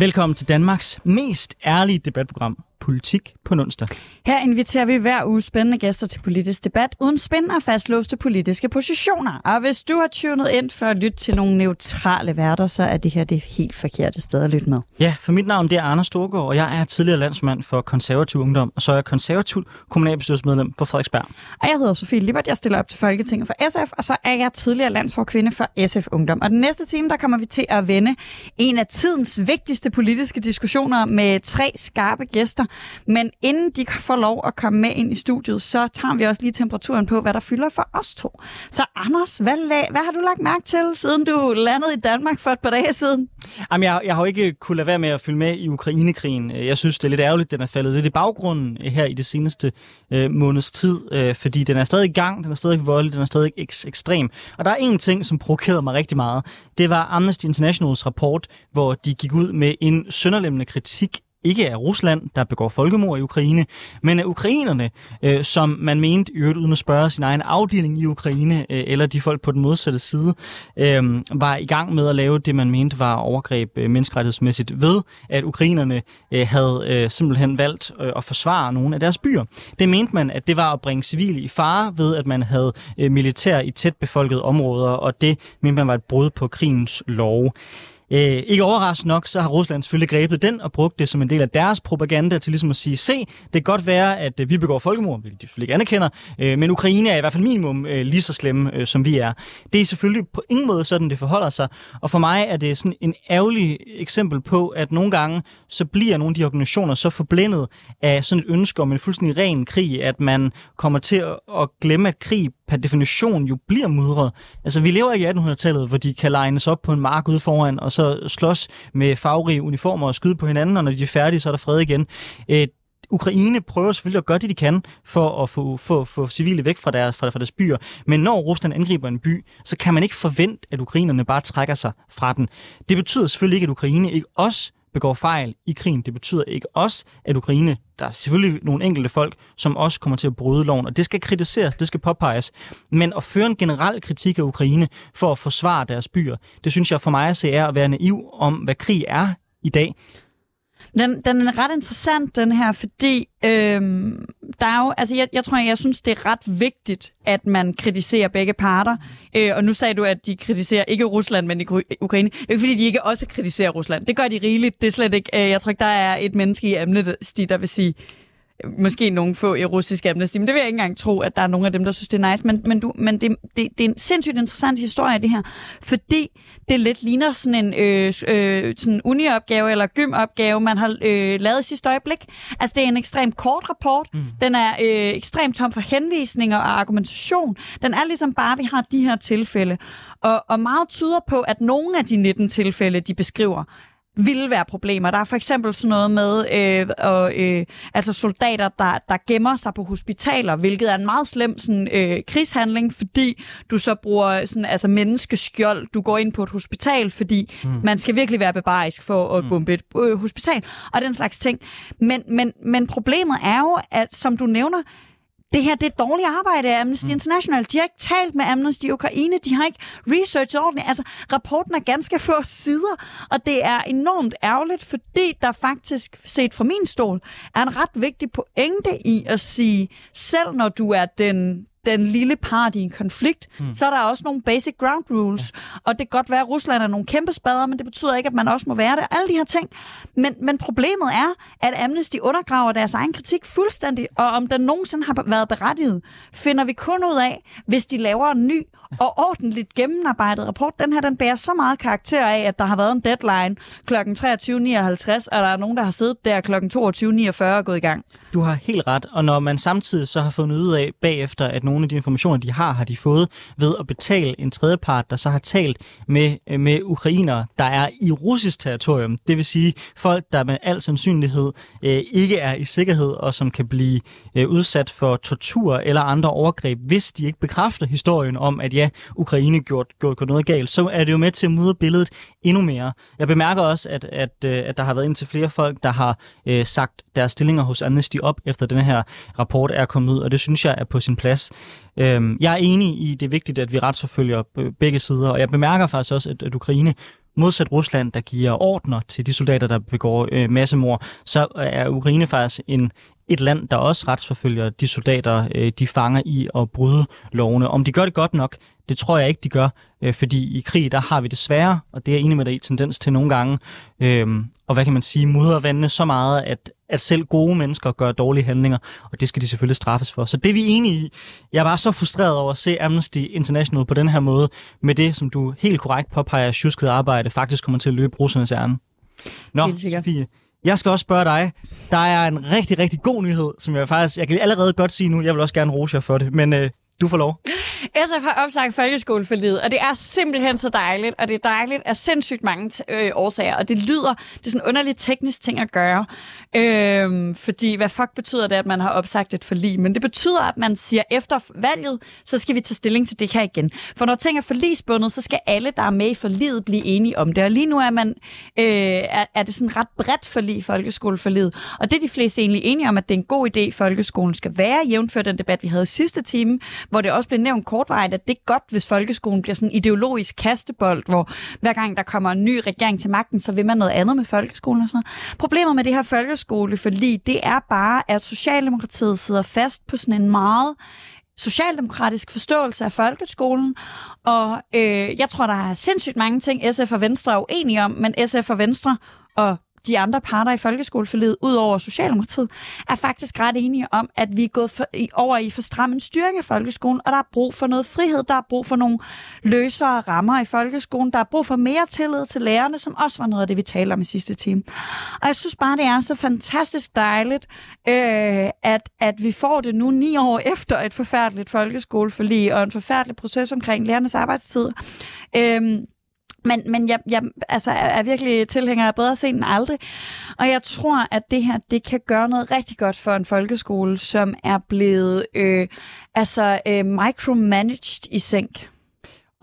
Velkommen til Danmarks mest ærlige debatprogram, Politik på onsdag. Her inviterer vi hver uge spændende gæster til politisk debat uden spændende og fastlåste politiske positioner. Og hvis du har tunet ind for at lytte til nogle neutrale værter, så er det her det helt forkerte sted at lytte med. Ja, for mit navn det er Anders Storgård, og jeg er tidligere landsmand for konservativ ungdom, og så er jeg konservativ kommunalbestyrelsesmedlem på Frederiksberg. Og jeg hedder Sofie Libert, jeg stiller op til Folketinget for SF, og så er jeg tidligere landsforkvinde for SF Ungdom. Og den næste time, der kommer vi til at vende en af tidens vigtigste politiske diskussioner med tre skarpe gæster. Men inden de får lov at komme med ind i studiet, så tager vi også lige temperaturen på, hvad der fylder for os to. Så Anders, hvad, lag, hvad har du lagt mærke til, siden du landede i Danmark for et par dage siden? Jamen, jeg, jeg har jo ikke kunne lade være med at følge med i Ukrainekrigen. Jeg synes, det er lidt ærgerligt, at den er faldet lidt i baggrunden her i det seneste øh, måneds tid, øh, fordi den er stadig i gang, den er stadig voldelig, den er stadig ek- ekstrem. Og der er en ting, som provokerede mig rigtig meget. Det var Amnesty Internationals rapport, hvor de gik ud med en sønderlemmende kritik ikke af Rusland, der begår folkemord i Ukraine, men af ukrainerne, øh, som man mente, i øvrigt uden at spørge sin egen afdeling i Ukraine, øh, eller de folk på den modsatte side, øh, var i gang med at lave det, man mente var overgreb øh, menneskerettighedsmæssigt ved, at ukrainerne øh, havde øh, simpelthen valgt øh, at forsvare nogle af deres byer. Det mente man, at det var at bringe civile i fare ved, at man havde øh, militær i tæt befolkede områder, og det mente man var et brud på krigens lov. Øh, ikke overraskende nok, så har Rusland selvfølgelig grebet den og brugt det som en del af deres propaganda til ligesom at sige, se, det kan godt være, at øh, vi begår folkemord, hvilket de selvfølgelig ikke anerkender, øh, men Ukraine er i hvert fald minimum øh, lige så slemme, øh, som vi er. Det er selvfølgelig på ingen måde sådan, det forholder sig, og for mig er det sådan en ærgerlig eksempel på, at nogle gange, så bliver nogle af de organisationer så forblændet af sådan et ønske om en fuldstændig ren krig, at man kommer til at, glemme, at krig per definition jo bliver mudret. Altså, vi lever ikke i 1800-tallet, hvor de kan legnes op på en mark ude foran, og så slås med farverige uniformer og skyde på hinanden, og når de er færdige, så er der fred igen. Øh, Ukraine prøver selvfølgelig at gøre det, de kan for at få, få, få civile væk fra deres, fra, fra deres byer. Men når Rusland angriber en by, så kan man ikke forvente, at ukrainerne bare trækker sig fra den. Det betyder selvfølgelig ikke, at Ukraine ikke også begår fejl i krigen. Det betyder ikke også, at Ukraine, der er selvfølgelig nogle enkelte folk, som også kommer til at bryde loven, og det skal kritiseres, det skal påpeges. Men at føre en generel kritik af Ukraine for at forsvare deres byer, det synes jeg for mig at se er at være naiv om, hvad krig er i dag. Den, den er ret interessant, den her, fordi øhm, der er jo, altså jeg, jeg tror, jeg synes, det er ret vigtigt, at man kritiserer begge parter. Øh, og nu sagde du, at de kritiserer ikke Rusland, men Ukraine. Det er ikke, fordi de ikke også kritiserer Rusland. Det gør de rigeligt. Det er slet ikke, øh, jeg tror ikke, der er et menneske i Amnesty, der vil sige, måske nogle få i russisk amnesty, men det vil jeg ikke engang tro, at der er nogen af dem, der synes, det er nice. Men, men, du, men det, det, det er en sindssygt interessant historie, det her, fordi det lidt ligner sådan en øh, øh, sådan uni-opgave eller gym-opgave, man har øh, lavet i sidste øjeblik. Altså, det er en ekstremt kort rapport. Mm. Den er øh, ekstremt tom for henvisninger og argumentation. Den er ligesom bare, vi har de her tilfælde. Og, og meget tyder på, at nogle af de 19 tilfælde, de beskriver, ville være problemer. Der er for eksempel sådan noget med øh, og, øh, altså soldater, der, der gemmer sig på hospitaler, hvilket er en meget slem sådan, øh, krigshandling, fordi du så bruger sådan, altså menneskeskjold. Du går ind på et hospital, fordi mm. man skal virkelig være bebarisk for at mm. bombe et øh, hospital, og den slags ting. Men, men, men problemet er jo, at som du nævner, det her det er dårligt arbejde af Amnesty mm. International. De har ikke talt med Amnesty Ukraine, de har ikke research ordentligt. Altså, rapporten er ganske få sider, og det er enormt ærgerligt, fordi der faktisk, set fra min stol, er en ret vigtig pointe i at sige, selv når du er den, den lille part i en konflikt, mm. så er der også nogle basic ground rules. Ja. Og det kan godt være, at Rusland er nogle kæmpe spader, men det betyder ikke, at man også må være det. Alle de her ting. Men, men problemet er, at Amnesty undergraver deres egen kritik fuldstændig, og om den nogensinde har været berettiget, finder vi kun ud af, hvis de laver en ny og ordentligt gennemarbejdet rapport. Den her, den bærer så meget karakter af, at der har været en deadline kl. 23.59, og der er nogen, der har siddet der kl. 22.49 og gået i gang. Du har helt ret, og når man samtidig så har fundet ud af bagefter, at nogle af de informationer, de har, har de fået ved at betale en tredjepart, der så har talt med, med ukrainer, der er i russisk territorium. Det vil sige folk, der med al sandsynlighed øh, ikke er i sikkerhed, og som kan blive øh, udsat for tortur eller andre overgreb, hvis de ikke bekræfter historien om, at ja, Ukraine gjort, gjort, gjort noget galt, så er det jo med til at mudre billedet endnu mere. Jeg bemærker også, at, at, øh, at der har været indtil flere folk, der har øh, sagt deres stillinger hos Amnesty op, efter den her rapport er kommet ud, og det synes jeg er på sin plads. Øhm, jeg er enig i, det er vigtigt, at vi retsforfølger øh, begge sider, og jeg bemærker faktisk også, at, at Ukraine modsat Rusland, der giver ordner til de soldater, der begår øh, massemord, så er Ukraine faktisk en, et land, der også retsforfølger de soldater, øh, de fanger i at bryde lovene. Om de gør det godt nok, det tror jeg ikke, de gør, øh, fordi i krig, der har vi desværre, og det er enig med dig i tendens til nogle gange, øh, og hvad kan man sige, muddervandene så meget, at, at selv gode mennesker gør dårlige handlinger, og det skal de selvfølgelig straffes for. Så det er vi enige i. Jeg er bare så frustreret over at se Amnesty International på den her måde, med det, som du helt korrekt påpeger, sjusket arbejde faktisk kommer til at løbe russernes ærne. Nå, Sofie, jeg skal også spørge dig. Der er en rigtig, rigtig god nyhed, som jeg faktisk, jeg kan allerede godt sige nu, jeg vil også gerne rose jer for det, men øh, du får lov. SF har opsagt folkeskoleforlidet, og det er simpelthen så dejligt, og det er dejligt af sindssygt mange øh, årsager, og det lyder, det er sådan en underlig teknisk ting at gøre, øh, fordi hvad fuck betyder det, at man har opsagt et forlig? Men det betyder, at man siger, efter valget, så skal vi tage stilling til det her igen. For når ting er forligsbundet, så skal alle, der er med i forliget, blive enige om det, og lige nu er man, øh, er, er det sådan ret bredt forlig, folkeskoleforliget, og det er de fleste egentlig enige om, at det er en god idé, folkeskolen skal være, jævnfør den debat, vi havde i sidste time, hvor det også blev nævnt kortvarigt, at det er godt, hvis folkeskolen bliver sådan en ideologisk kastebold, hvor hver gang der kommer en ny regering til magten, så vil man noget andet med folkeskolen og sådan noget. Problemet med det her folkeskole, fordi det er bare, at Socialdemokratiet sidder fast på sådan en meget socialdemokratisk forståelse af folkeskolen, og øh, jeg tror, der er sindssygt mange ting, SF og Venstre er uenige om, men SF og Venstre og de andre parter i folkeskoleforledet, ud over Socialdemokratiet, er faktisk ret enige om, at vi er gået for, i, over i for stram en styring af folkeskolen, og der er brug for noget frihed, der er brug for nogle løsere rammer i folkeskolen, der er brug for mere tillid til lærerne, som også var noget af det, vi talte om i sidste time. Og jeg synes bare, det er så fantastisk dejligt, øh, at, at vi får det nu ni år efter et forfærdeligt folkeskoleforlig og en forfærdelig proces omkring lærernes arbejdstid. Øh, men, men jeg, jeg altså, er virkelig tilhænger af bedre sent end aldrig. Og jeg tror, at det her det kan gøre noget rigtig godt for en folkeskole, som er blevet øh, altså, øh, micromanaged i sænk.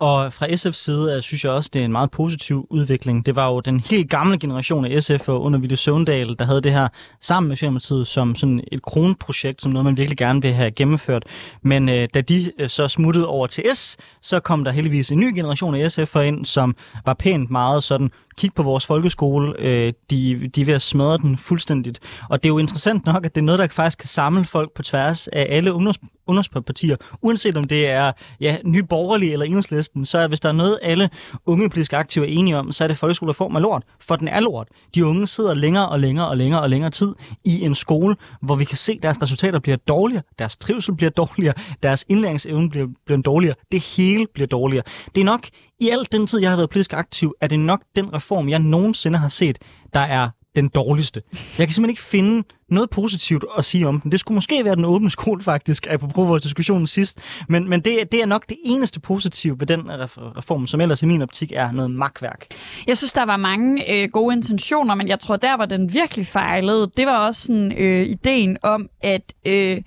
Og fra SF's side øh, synes jeg også, det er en meget positiv udvikling. Det var jo den helt gamle generation af SF og under Ville Søvndal, der havde det her sammen med Socialdemokratiet som sådan et kronprojekt, som noget, man virkelig gerne vil have gennemført. Men øh, da de øh, så smuttede over til S, så kom der heldigvis en ny generation af SF'er ind, som var pænt meget sådan, kig på vores folkeskole, øh, de, de er ved at smadre den fuldstændigt. Og det er jo interessant nok, at det er noget, der faktisk kan samle folk på tværs af alle ungdoms, ungdomspartier, uanset om det er ja, nyborgerlige eller enhedslisten, så er, hvis der er noget, alle unge politiske aktive er enige om, så er det folkeskolereform får lort. For den er lort. De unge sidder længere og længere og længere og længere tid i en skole, hvor vi kan se, at deres resultater bliver dårligere, deres trivsel bliver dårligere, deres indlæringsevne bliver, bliver dårligere, det hele bliver dårligere. Det er nok, i al den tid, jeg har været politisk aktiv, er det nok den reform, jeg nogensinde har set, der er den dårligste. Jeg kan simpelthen ikke finde noget positivt at sige om den. Det skulle måske være den åbne skole, faktisk, apropos vores diskussion sidst. Men, men det, det er nok det eneste positive ved den reform, som ellers i min optik er noget magtværk. Jeg synes, der var mange øh, gode intentioner, men jeg tror, der var den virkelig fejlede. Det var også sådan øh, ideen om, at... Øh,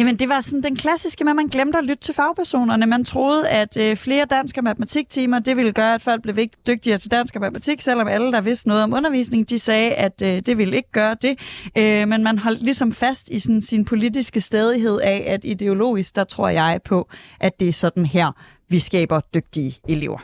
Jamen, det var sådan den klassiske med, at man glemte at lytte til fagpersonerne. Man troede, at øh, flere dansk og matematiktimer, det ville gøre, at folk blev dygtigere til dansk og matematik, selvom alle, der vidste noget om undervisning, de sagde, at øh, det ville ikke gøre det. Øh, men man holdt ligesom fast i sådan, sin politiske stedighed af, at ideologisk, der tror jeg på, at det er sådan her, vi skaber dygtige elever.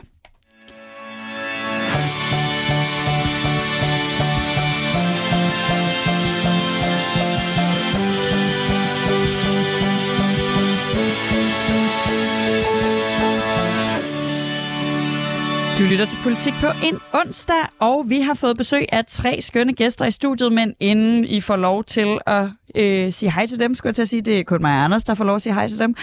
Du lytter til Politik på en onsdag, og vi har fået besøg af tre skønne gæster i studiet, men inden I får lov til at øh, sige hej til dem, skulle jeg til at sige, det er kun mig og Anders, der får lov at sige hej til dem,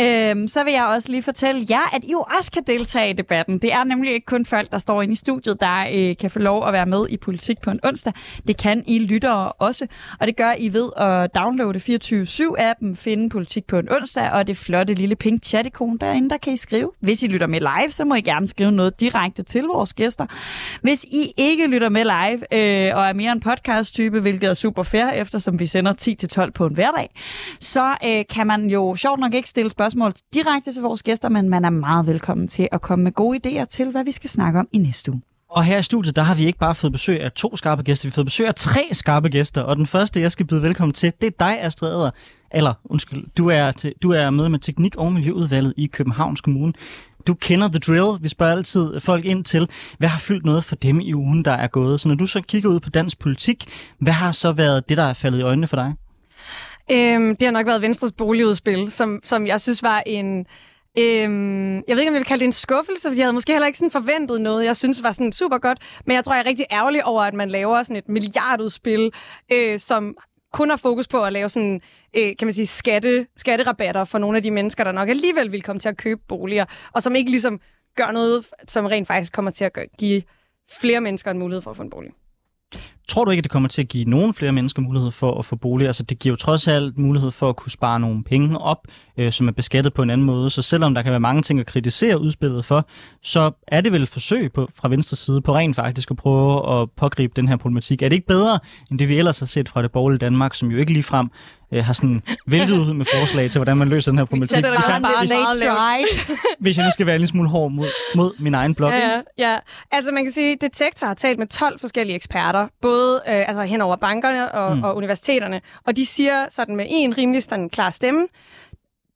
øh, så vil jeg også lige fortælle jer, at I jo også kan deltage i debatten. Det er nemlig ikke kun folk, der står inde i studiet, der øh, kan få lov at være med i Politik på en onsdag. Det kan I lyttere også, og det gør I ved at downloade 24-7-appen, finde Politik på en onsdag, og det flotte lille pink chat-ikon derinde, der kan I skrive. Hvis I lytter med live, så må I gerne skrive noget direkte direkte til vores gæster. Hvis I ikke lytter med live øh, og er mere en podcast-type, hvilket er super fair, eftersom vi sender 10-12 på en hverdag, så øh, kan man jo sjovt nok ikke stille spørgsmål direkte til vores gæster, men man er meget velkommen til at komme med gode idéer til, hvad vi skal snakke om i næste uge. Og her i studiet, der har vi ikke bare fået besøg af to skarpe gæster, vi har fået besøg af tre skarpe gæster. Og den første, jeg skal byde velkommen til, det er dig, Astrid Adler. Eller, undskyld, du er, til, du er med med Teknik- og Miljøudvalget i Københavns Kommune. Du kender the drill. Vi spørger altid folk ind til, hvad har fyldt noget for dem i ugen, der er gået. Så når du så kigger ud på dansk politik, hvad har så været det, der er faldet i øjnene for dig? Øhm, det har nok været Venstres boligudspil, som, som jeg synes var en... Øhm, jeg ved ikke, om jeg vil kalde det en skuffelse, fordi jeg havde måske heller ikke sådan forventet noget, jeg synes var sådan super godt. Men jeg tror, jeg er rigtig ærgerlig over, at man laver sådan et milliardudspil, øh, som kun har fokus på at lave sådan, øh, kan man sige, skatte, skatterabatter for nogle af de mennesker, der nok alligevel vil komme til at købe boliger, og som ikke ligesom gør noget, som rent faktisk kommer til at give flere mennesker en mulighed for at få en bolig. Tror du ikke, at det kommer til at give nogle flere mennesker mulighed for at få bolig? Altså, det giver jo trods alt mulighed for at kunne spare nogle penge op, øh, som er beskattet på en anden måde. Så selvom der kan være mange ting at kritisere udspillet for, så er det vel et forsøg på, fra venstre side på rent faktisk at prøve at pågribe den her problematik. Er det ikke bedre, end det vi ellers har set fra det borgerlige Danmark, som jo ikke lige frem øh, har sådan væltet ud med forslag til, hvordan man løser den her problematik. Hvis, hvis, jeg, bare hvis, hvis jeg nu skal være en lille smule hård mod, mod min egen blog. Ja, ja, altså man kan sige, at Detektor har talt med 12 forskellige eksperter, både øh, altså hen over bankerne og, mm. og universiteterne, og de siger sådan med en rimelig sådan klar stemme,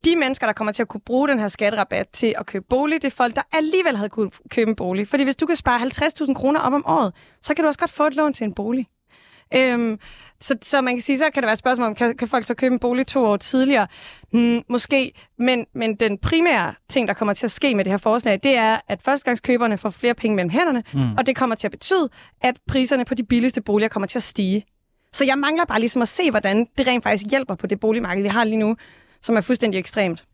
de mennesker, der kommer til at kunne bruge den her skatterabat til at købe bolig, det er folk, der alligevel havde kunne købe en bolig. Fordi hvis du kan spare 50.000 kroner op om året, så kan du også godt få et lån til en bolig. Øhm, så, så man kan sige, så kan det være et spørgsmål om, kan, kan folk så købe en bolig to år tidligere? Hmm, måske, men, men den primære ting, der kommer til at ske med det her forslag, det er, at førstegangskøberne får flere penge mellem hænderne, mm. og det kommer til at betyde, at priserne på de billigste boliger kommer til at stige. Så jeg mangler bare ligesom at se, hvordan det rent faktisk hjælper på det boligmarked, vi har lige nu, som er fuldstændig ekstremt.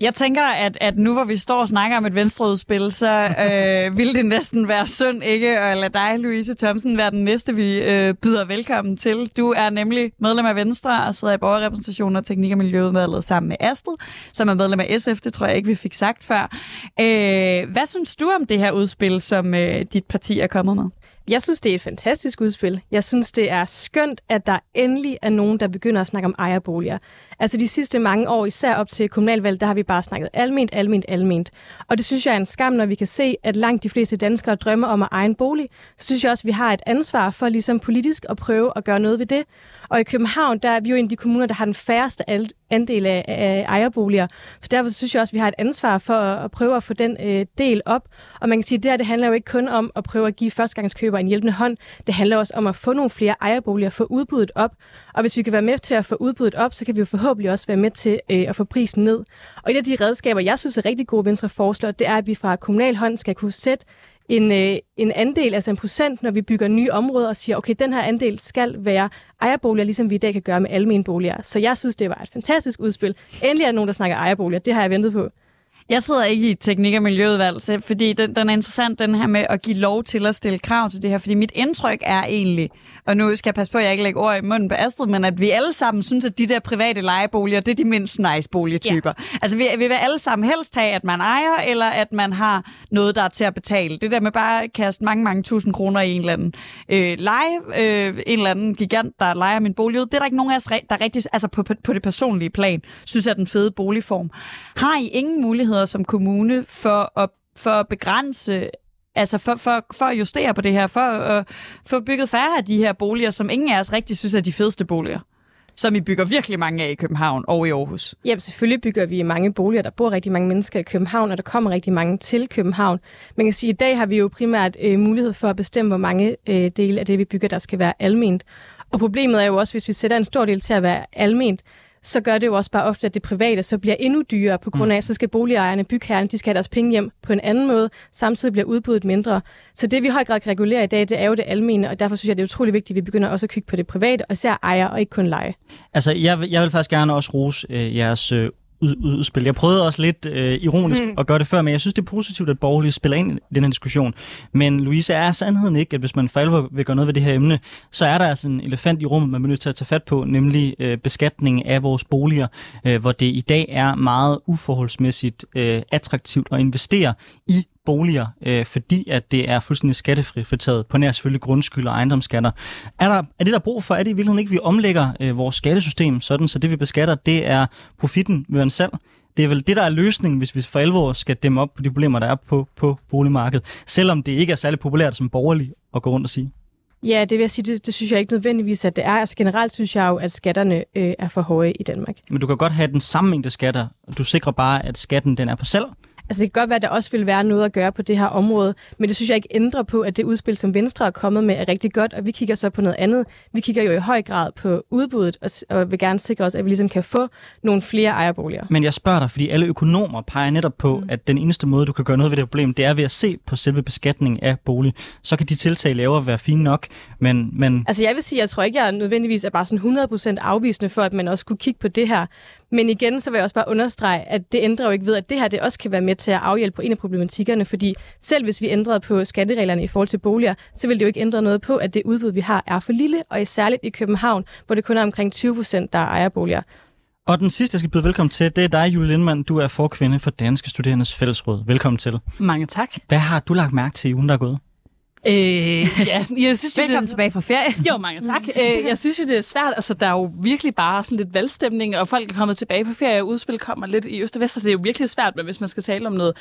Jeg tænker, at, at nu hvor vi står og snakker om et venstreudspil, så øh, ville det næsten være synd ikke at lade dig, Louise Thomsen, være den næste, vi øh, byder velkommen til. Du er nemlig medlem af Venstre og sidder i borgerrepræsentationen og teknik- og miljøudvalget sammen med Astrid, som er medlem af SF. Det tror jeg ikke, vi fik sagt før. Øh, hvad synes du om det her udspil, som øh, dit parti er kommet med? Jeg synes, det er et fantastisk udspil. Jeg synes, det er skønt, at der endelig er nogen, der begynder at snakke om ejerboliger. Altså de sidste mange år, især op til kommunalvalg, der har vi bare snakket alment, alment, alment. Og det synes jeg er en skam, når vi kan se, at langt de fleste danskere drømmer om at eje en bolig. Så synes jeg også, at vi har et ansvar for ligesom politisk at prøve at gøre noget ved det. Og i København, der er vi jo en af de kommuner, der har den færreste andel af, af ejerboliger. Så derfor synes jeg også, at vi har et ansvar for at, at prøve at få den øh, del op. Og man kan sige, at det her det handler jo ikke kun om at prøve at give førstegangskøbere en hjælpende hånd. Det handler også om at få nogle flere ejerboliger, få udbuddet op. Og hvis vi kan være med til at få udbuddet op, så kan vi jo forhåbentlig også være med til øh, at få prisen ned. Og et af de redskaber, jeg synes er rigtig gode, Venstre foreslår, det er, at vi fra kommunal hånd skal kunne sætte en, øh, en andel, altså en procent, når vi bygger nye områder og siger, okay, den her andel skal være ejerboliger, ligesom vi i dag kan gøre med almene boliger. Så jeg synes, det var et fantastisk udspil. Endelig er der nogen, der snakker ejerboliger. Det har jeg ventet på. Jeg sidder ikke i teknik- og miljøudvalg, så, fordi den, den er interessant, den her med at give lov til at stille krav til det her. Fordi mit indtryk er egentlig, og nu skal jeg passe på, at jeg ikke lægger ord i munden på Astrid, men at vi alle sammen synes, at de der private lejeboliger, det er de mindst nice boligtyper. Ja. Altså vi, vi vil alle sammen helst have, at man ejer, eller at man har noget, der er til at betale. Det der med bare at kaste mange, mange tusind kroner i en eller anden øh, leje, øh, en eller anden gigant, der lejer min bolig ud, det er der ikke nogen af os, der rigtig, altså på, på, på det personlige plan, synes er den fede boligform. Har I ingen muligheder som kommune for at, for at begrænse altså for, for, for at justere på det her, for at uh, få bygget færre af de her boliger, som ingen af os rigtig synes er de fedeste boliger som I bygger virkelig mange af i København og i Aarhus. Ja, selvfølgelig bygger vi mange boliger. Der bor rigtig mange mennesker i København, og der kommer rigtig mange til København. Man kan sige, at i dag har vi jo primært øh, mulighed for at bestemme, hvor mange øh, dele af det, vi bygger, der skal være alment. Og problemet er jo også, hvis vi sætter en stor del til at være alment, så gør det jo også bare ofte, at det private så bliver endnu dyrere, på grund af, mm. så skal boligejerne, bygherrerne, de skal have deres penge hjem på en anden måde, samtidig bliver udbuddet mindre. Så det, vi i høj grad kan regulere i dag, det er jo det almene, og derfor synes jeg, det er utrolig vigtigt, at vi begynder også at kigge på det private, og især ejer og ikke kun leje. Altså, jeg, jeg vil faktisk gerne også rose øh, jeres øh, udspil. Jeg prøvede også lidt øh, ironisk mm. at gøre det før, men jeg synes, det er positivt, at borgerlige spiller ind i den her diskussion. Men Louise, er sandheden ikke, at hvis man for alvor vil gøre noget ved det her emne, så er der altså en elefant i rummet, man er nødt til at tage fat på, nemlig øh, beskatning af vores boliger, øh, hvor det i dag er meget uforholdsmæssigt øh, attraktivt at investere i boliger, øh, fordi at det er fuldstændig skattefritaget på nær selvfølgelig grundskyld og ejendomsskatter. Er, der, er det der brug for? Er det i virkeligheden ikke, at vi omlægger øh, vores skattesystem sådan, så det vi beskatter, det er profitten ved en salg? Det er vel det, der er løsningen, hvis vi for alvor skal dæmme op på de problemer, der er på, på boligmarkedet, selvom det ikke er særlig populært som borgerlig at gå rundt og sige. Ja, det vil jeg sige, det, det synes jeg ikke nødvendigvis, at det er. Altså generelt synes jeg jo, at skatterne øh, er for høje i Danmark. Men du kan godt have den samme mængde skatter, du sikrer bare, at skatten den er på salg, Altså det kan godt være, at der også vil være noget at gøre på det her område, men det synes jeg ikke ændrer på, at det udspil, som Venstre er kommet med, er rigtig godt, og vi kigger så på noget andet. Vi kigger jo i høj grad på udbuddet, og, og vil gerne sikre os, at vi ligesom kan få nogle flere ejerboliger. Men jeg spørger dig, fordi alle økonomer peger netop på, mm. at den eneste måde, du kan gøre noget ved det problem, det er ved at se på selve beskatningen af bolig. Så kan de tiltag lavere være fine nok, men... men... Altså jeg vil sige, jeg tror ikke, jeg nødvendigvis er bare sådan 100% afvisende for, at man også kunne kigge på det her. Men igen, så vil jeg også bare understrege, at det ændrer jo ikke ved, at det her det også kan være med til at afhjælpe på en af problematikkerne, fordi selv hvis vi ændrede på skattereglerne i forhold til boliger, så vil det jo ikke ændre noget på, at det udbud, vi har, er for lille, og særligt i København, hvor det kun er omkring 20 procent, der ejer boliger. Og den sidste, jeg skal byde velkommen til, det er dig, Julie Lindmann. Du er forkvinde for Danske Studerendes Fællesråd. Velkommen til. Mange tak. Hvad har du lagt mærke til i ugen, der er gået? Øh, ja, jeg synes, Velkommen det, tilbage fra ferie. Jo, mange tak. Øh, jeg synes jo, det er svært. Altså, der er jo virkelig bare sådan lidt valgstemning, og folk er kommet tilbage på ferie, og udspil kommer lidt i øst og vest, så det er jo virkelig svært, men hvis man skal tale om noget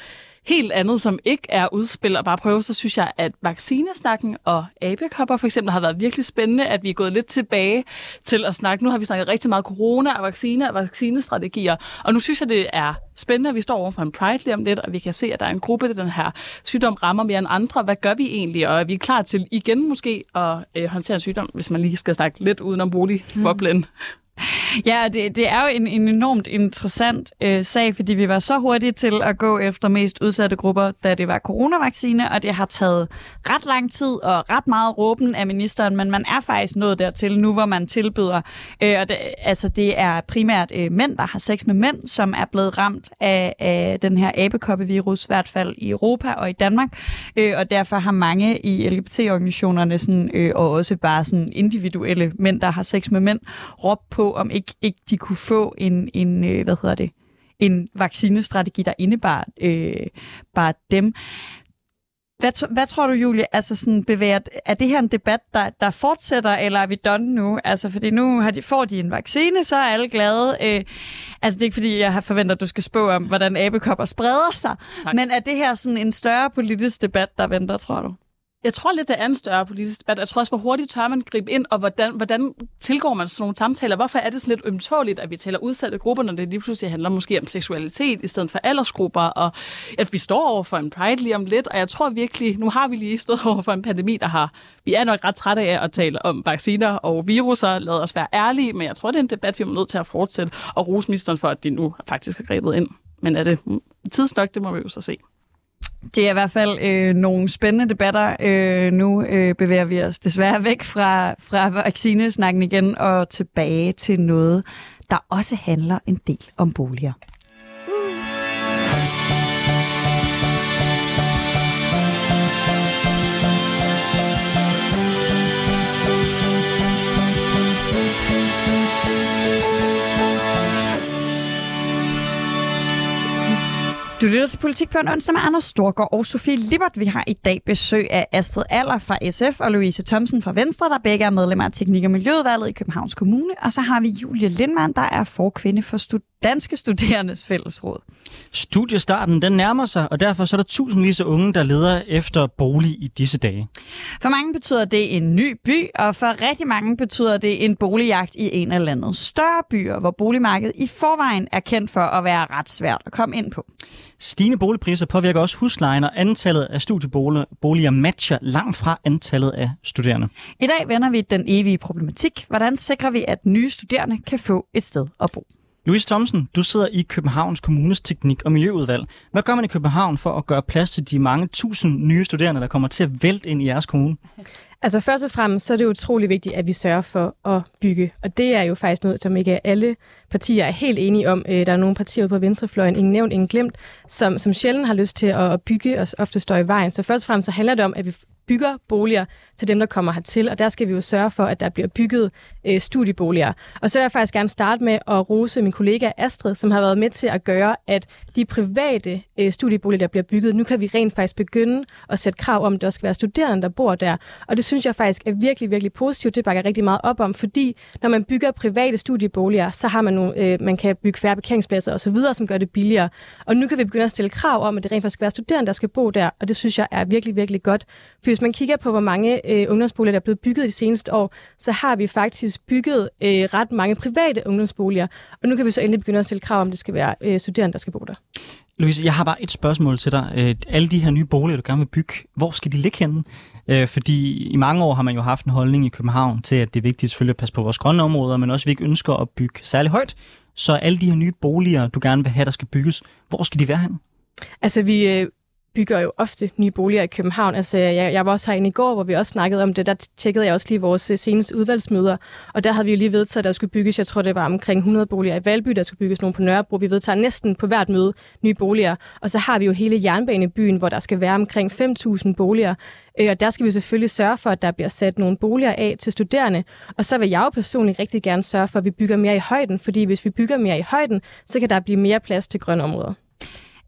helt andet, som ikke er udspil og bare prøve, så synes jeg, at vaccinesnakken og abekopper for eksempel har været virkelig spændende, at vi er gået lidt tilbage til at snakke. Nu har vi snakket rigtig meget corona og vacciner og vaccinestrategier, og nu synes jeg, det er spændende, at vi står overfor en Pride lige om lidt, og vi kan se, at der er en gruppe, der den her sygdom rammer mere end andre. Hvad gør vi egentlig? Og er vi klar til igen måske at øh, håndtere en sygdom, hvis man lige skal snakke lidt udenom boligboblen? Mm. Ja, det, det er jo en, en enormt interessant øh, sag, fordi vi var så hurtige til at gå efter mest udsatte grupper, da det var coronavaccine, og det har taget ret lang tid og ret meget råben af ministeren, men man er faktisk nået dertil nu, hvor man tilbyder, øh, og det, altså det er primært øh, mænd, der har sex med mænd, som er blevet ramt af, af den her abekoppevirus, i hvert fald i Europa og i Danmark, øh, og derfor har mange i LGBT-organisationerne, sådan, øh, og også bare sådan individuelle mænd, der har sex med mænd, råbt på, om ikke, ikke de kunne få en, en øh, hvad hedder det, en vaccinestrategi, der indebar øh, bare dem. Hvad, hvad tror du, Julie, altså sådan bevæger, er det her en debat, der, der fortsætter, eller er vi done nu? Altså, fordi nu har de, får de en vaccine, så er alle glade. Øh, altså, det er ikke fordi, jeg har forventet, at du skal spå om, hvordan abekopper spreder sig, tak. men er det her sådan en større politisk debat, der venter, tror du? Jeg tror lidt, det er en større politisk debat. Jeg tror også, hvor hurtigt tør man gribe ind, og hvordan, hvordan tilgår man sådan nogle samtaler? Hvorfor er det sådan lidt ømtåligt, at vi taler udsatte grupper, når det lige pludselig handler måske om seksualitet i stedet for aldersgrupper, og at vi står over for en pride lige om lidt, og jeg tror virkelig, nu har vi lige stået over for en pandemi, der har, vi er nok ret trætte af at tale om vacciner og viruser, lad os være ærlige, men jeg tror, det er en debat, vi er nødt til at fortsætte, og rose ministeren for, at de nu faktisk har grebet ind. Men er det tidsnok, det må vi jo så se. Det er i hvert fald øh, nogle spændende debatter. Øh, nu øh, bevæger vi os desværre væk fra, fra vaccinesnakken igen og tilbage til noget, der også handler en del om boliger. Du lytter til Politik på en onsdag med Anders Storgård og Sofie Libert. Vi har i dag besøg af Astrid Aller fra SF og Louise Thomsen fra Venstre, der begge er medlemmer af Teknik- og Miljøudvalget i Københavns Kommune. Og så har vi Julie Lindmann, der er forkvinde for stud- Danske Studerendes Fællesråd. Studiestarten den nærmer sig, og derfor så er der tusindvis af unge, der leder efter bolig i disse dage. For mange betyder det en ny by, og for rigtig mange betyder det en boligjagt i en af landets større byer, hvor boligmarkedet i forvejen er kendt for at være ret svært at komme ind på. Stigende boligpriser påvirker også huslejen, og antallet af studieboliger matcher langt fra antallet af studerende. I dag vender vi den evige problematik. Hvordan sikrer vi, at nye studerende kan få et sted at bo? Louise Thomsen, du sidder i Københavns Kommunes Teknik- og Miljøudvalg. Hvad gør man i København for at gøre plads til de mange tusind nye studerende, der kommer til at vælte ind i jeres kommune? Altså først og fremmest så er det utrolig vigtigt, at vi sørger for at bygge. Og det er jo faktisk noget, som ikke alle partier er helt enige om. Øh, der er nogle partier på venstrefløjen, ingen nævnt, ingen glemt, som, som sjældent har lyst til at bygge og ofte står i vejen. Så først og fremmest så handler det om, at vi bygger boliger til dem, der kommer hertil, og der skal vi jo sørge for, at der bliver bygget øh, studieboliger. Og så vil jeg faktisk gerne starte med at rose min kollega Astrid, som har været med til at gøre, at de private øh, studieboliger, der bliver bygget, nu kan vi rent faktisk begynde at sætte krav om, at der skal være studerende, der bor der. Og det synes jeg faktisk er virkelig, virkelig positivt. Det bakker jeg rigtig meget op om, fordi når man bygger private studieboliger, så har man nogle, øh, man kan bygge færre parkeringspladser osv., som gør det billigere. Og nu kan vi begynde at stille krav om, at det rent faktisk skal være studerende, der skal bo der, og det synes jeg er virkelig, virkelig godt. For hvis man kigger på, hvor mange øh, ungdomsboliger, der er blevet bygget de seneste år, så har vi faktisk bygget øh, ret mange private ungdomsboliger. Og nu kan vi så endelig begynde at stille krav om, det skal være øh, studerende, der skal bo der. Louise, jeg har bare et spørgsmål til dig. Øh, alle de her nye boliger, du gerne vil bygge, hvor skal de ligge henne? Øh, fordi i mange år har man jo haft en holdning i København til, at det er vigtigt selvfølgelig at passe på vores grønne områder, men også at vi ikke ønsker at bygge særlig højt. Så alle de her nye boliger, du gerne vil have, der skal bygges, hvor skal de være henne? Altså, vi øh, bygger jo ofte nye boliger i København. Altså, jeg, jeg var også herinde i går, hvor vi også snakkede om det. Der tjekkede jeg også lige vores øh, seneste udvalgsmøder, og der havde vi jo lige vedtaget, at der skulle bygges, jeg tror det var omkring 100 boliger i Valby, der skulle bygges nogle på Nørrebro. Vi vedtager næsten på hvert møde nye boliger. Og så har vi jo hele jernbanebyen, hvor der skal være omkring 5.000 boliger. Øh, og der skal vi selvfølgelig sørge for, at der bliver sat nogle boliger af til studerende. Og så vil jeg jo personligt rigtig gerne sørge for, at vi bygger mere i højden, fordi hvis vi bygger mere i højden, så kan der blive mere plads til grønne områder.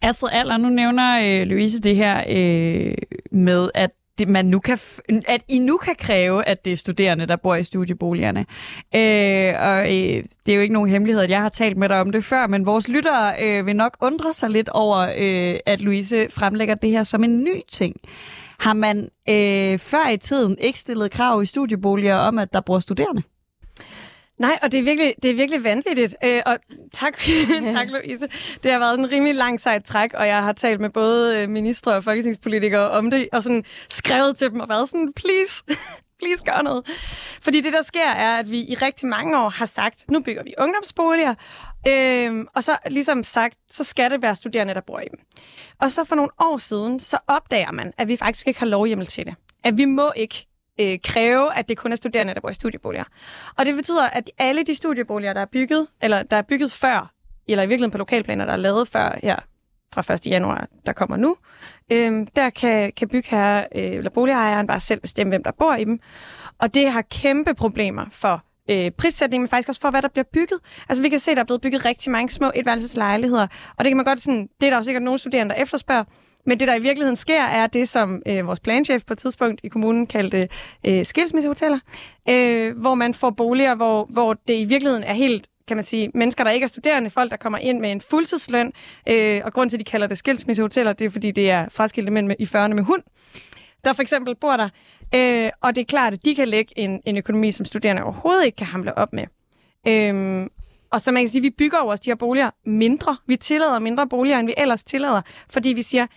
Astrid Aller, nu nævner øh, Louise det her øh, med, at det, man nu kan, at I nu kan kræve, at det er studerende, der bor i studieboligerne. Øh, og øh, det er jo ikke nogen hemmelighed, at jeg har talt med dig om det før, men vores lyttere øh, vil nok undre sig lidt over, øh, at Louise fremlægger det her som en ny ting. Har man øh, før i tiden ikke stillet krav i studieboliger om, at der bor studerende? Nej, og det er virkelig, det er virkelig vanvittigt. Øh, og tak, tak, Louise. Det har været en rimelig lang sejt træk, og jeg har talt med både øh, ministre og folketingspolitikere om det, og sådan skrevet til dem og været sådan, please, please gør noget. Fordi det, der sker, er, at vi i rigtig mange år har sagt, nu bygger vi ungdomsboliger, øh, og så ligesom sagt, så skal det være studerende, der bor i dem. Og så for nogle år siden, så opdager man, at vi faktisk ikke har lovhjemmel til det. At vi må ikke øh, kræve, at det kun er studerende, der bor i studieboliger. Og det betyder, at alle de studieboliger, der er bygget, eller der er bygget før, eller i virkeligheden på lokalplaner, der er lavet før her fra 1. januar, der kommer nu, øh, der kan, kan bygherre øh, eller boligejeren bare selv bestemme, hvem der bor i dem. Og det har kæmpe problemer for øh, prissætning, men faktisk også for, hvad der bliver bygget. Altså vi kan se, at der er blevet bygget rigtig mange små etværelseslejligheder, og det kan man godt sådan, det er der jo sikkert nogle studerende, der efterspørger, men det, der i virkeligheden sker, er det, som øh, vores planchef på et tidspunkt i kommunen kaldte øh, skilsmissehoteller, øh, hvor man får boliger, hvor, hvor det i virkeligheden er helt kan man sige, mennesker, der ikke er studerende, folk, der kommer ind med en fuldtidsløn, øh, og grund til, at de kalder det skilsmissehoteller, det er, fordi det er fraskilte mænd med, i 40'erne med hund, der for eksempel bor der. Øh, og det er klart, at de kan lægge en, en økonomi, som studerende overhovedet ikke kan hamle op med. Øh, og så man kan sige, at vi bygger over de her boliger mindre. Vi tillader mindre boliger, end vi ellers tillader, fordi vi siger,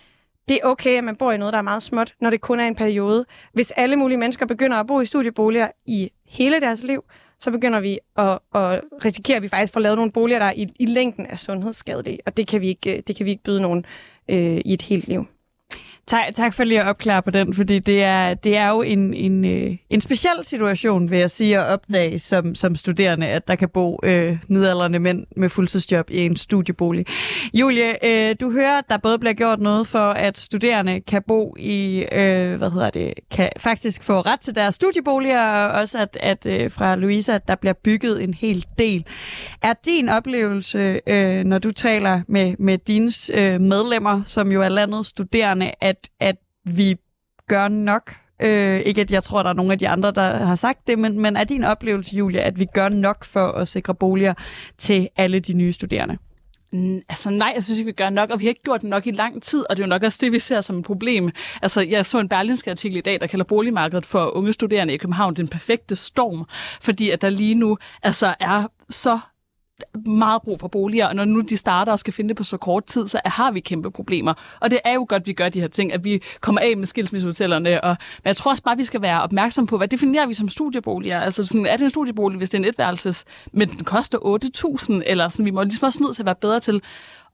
det er okay, at man bor i noget, der er meget småt, når det kun er en periode. Hvis alle mulige mennesker begynder at bo i studieboliger i hele deres liv, så begynder vi at, at risikere, at vi faktisk får lavet nogle boliger, der i, i længden er sundhedsskadelige, og det kan vi ikke, øh, det kan vi ikke byde nogen øh, i et helt liv. Tak, tak for lige at opklare på den, fordi det er, det er jo en, en, øh, en speciel situation, vil jeg sige, at opdage som, som studerende, at der kan bo øh, midaldrende mænd med fuldtidsjob i en studiebolig. Julie, øh, du hører, at der både bliver gjort noget for, at studerende kan bo i, øh, hvad hedder det, kan faktisk få ret til deres studieboliger, og også at, at øh, fra Louisa, at der bliver bygget en hel del. Er din oplevelse, øh, når du taler med, med dine øh, medlemmer, som jo er landets studerende, at at vi gør nok. Øh, ikke at jeg tror, der er nogen af de andre, der har sagt det, men, men er din oplevelse, Julia, at vi gør nok for at sikre boliger til alle de nye studerende? Mm, altså nej, jeg synes ikke, vi gør nok, og vi har ikke gjort det nok i lang tid, og det er jo nok også det, vi ser som et problem. Altså, jeg så en berlinske artikel i dag, der kalder boligmarkedet for unge studerende i København den perfekte storm, fordi at der lige nu altså er så meget brug for boliger, og når nu de starter og skal finde det på så kort tid, så har vi kæmpe problemer. Og det er jo godt, at vi gør de her ting, at vi kommer af med skilsmissehotellerne. Og, men jeg tror også bare, at vi skal være opmærksom på, hvad definerer vi som studieboliger? Altså sådan, er det en studiebolig, hvis det er en etværelses, men den koster 8.000, eller sådan, vi må ligesom også nødt til at være bedre til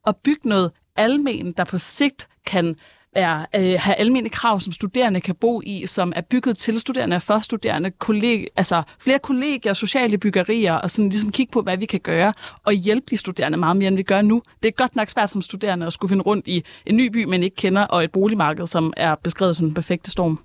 at bygge noget almen, der på sigt kan er, øh, have almindelige krav, som studerende kan bo i, som er bygget til studerende og for studerende, kolleg, altså flere kollegier, sociale byggerier, og sådan ligesom kigge på, hvad vi kan gøre, og hjælpe de studerende meget mere, end vi gør nu. Det er godt nok svært som studerende at skulle finde rundt i en ny by, man ikke kender, og et boligmarked, som er beskrevet som den perfekte storm.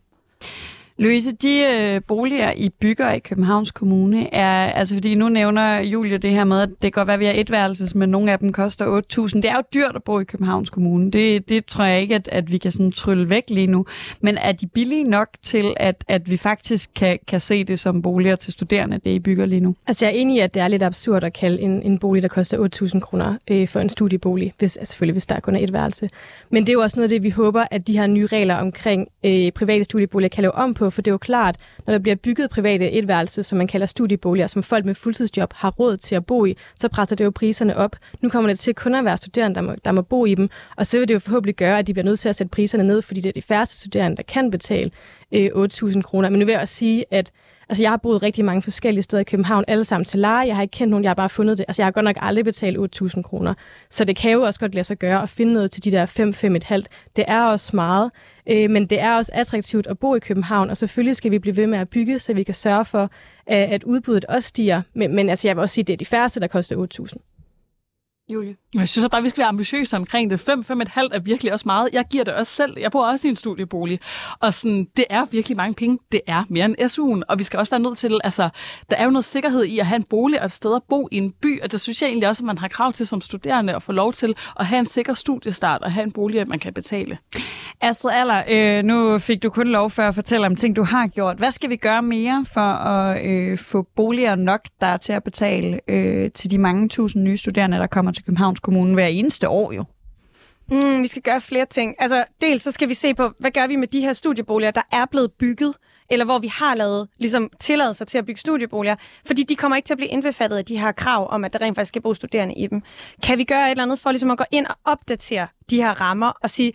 Louise, de øh, boliger, I bygger i Københavns Kommune, er, altså fordi nu nævner Julie det her med, at det kan godt være, at vi har etværelses, men nogle af dem koster 8.000. Det er jo dyrt at bo i Københavns Kommune. Det, det tror jeg ikke, at, at vi kan sådan trylle væk lige nu. Men er de billige nok til, at, at vi faktisk kan, kan se det som boliger til studerende, det I bygger lige nu? Altså jeg er enig i, at det er lidt absurd at kalde en, en bolig, der koster 8.000 kroner øh, for en studiebolig, hvis, altså selvfølgelig hvis der kun er et værelse. Men det er jo også noget af det, vi håber, at de her nye regler omkring øh, private studieboliger kan lave om på, på, for det er jo klart, når der bliver bygget private etværelser, som man kalder studieboliger, som folk med fuldtidsjob har råd til at bo i, så presser det jo priserne op. Nu kommer det til kun at være studerende, der må, der må bo i dem, og så vil det jo forhåbentlig gøre, at de bliver nødt til at sætte priserne ned, fordi det er de færreste studerende, der kan betale øh, 8.000 kroner. Men nu vil jeg også sige, at Altså, jeg har boet rigtig mange forskellige steder i København, alle sammen til leje. Jeg har ikke kendt nogen, jeg har bare fundet det. Altså, jeg har godt nok aldrig betalt 8.000 kroner. Så det kan jo også godt lade sig gøre at finde noget til de der 5-5,5. Det er også meget, øh, men det er også attraktivt at bo i København, og selvfølgelig skal vi blive ved med at bygge, så vi kan sørge for, at udbuddet også stiger. Men, men altså, jeg vil også sige, at det er de færreste, der koster 8.000. Julie? Jeg synes bare, vi skal være ambitiøse omkring det. 5, 5,5 er virkelig også meget. Jeg giver det også selv. Jeg bor også i en studiebolig. Og sådan, det er virkelig mange penge. Det er mere end SU'en. Og vi skal også være nødt til, altså, der er jo noget sikkerhed i at have en bolig og et sted at bo i en by. Og det synes jeg egentlig også, at man har krav til som studerende at få lov til at have en sikker studiestart og have en bolig, at man kan betale. Astrid Aller, øh, nu fik du kun lov for at fortælle om ting, du har gjort. Hvad skal vi gøre mere for at øh, få boliger nok, der er til at betale øh, til de mange tusind nye studerende, der kommer til Københavns Kommune hver eneste år jo? Mm, vi skal gøre flere ting. Altså, dels så skal vi se på, hvad gør vi med de her studieboliger, der er blevet bygget, eller hvor vi har lavet ligesom, tilladelse til at bygge studieboliger, fordi de kommer ikke til at blive indbefattet af de her krav om, at der rent faktisk skal bo studerende i dem. Kan vi gøre et eller andet for ligesom at gå ind og opdatere de her rammer og sige,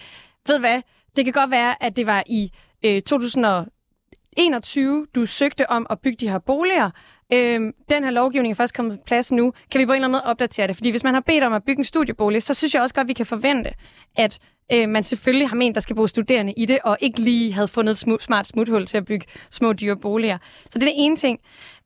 ved hvad, det kan godt være, at det var i øh, 2021, du søgte om at bygge de her boliger, Øhm, den her lovgivning er først kommet på plads nu. Kan vi på en eller anden måde opdatere det? Fordi hvis man har bedt om at bygge en studiebolig, så synes jeg også godt, at vi kan forvente, at øh, man selvfølgelig har ment, der skal bo studerende i det, og ikke lige havde fundet et smu- smart smuthul til at bygge små dyre boliger. Så det er den ene ting.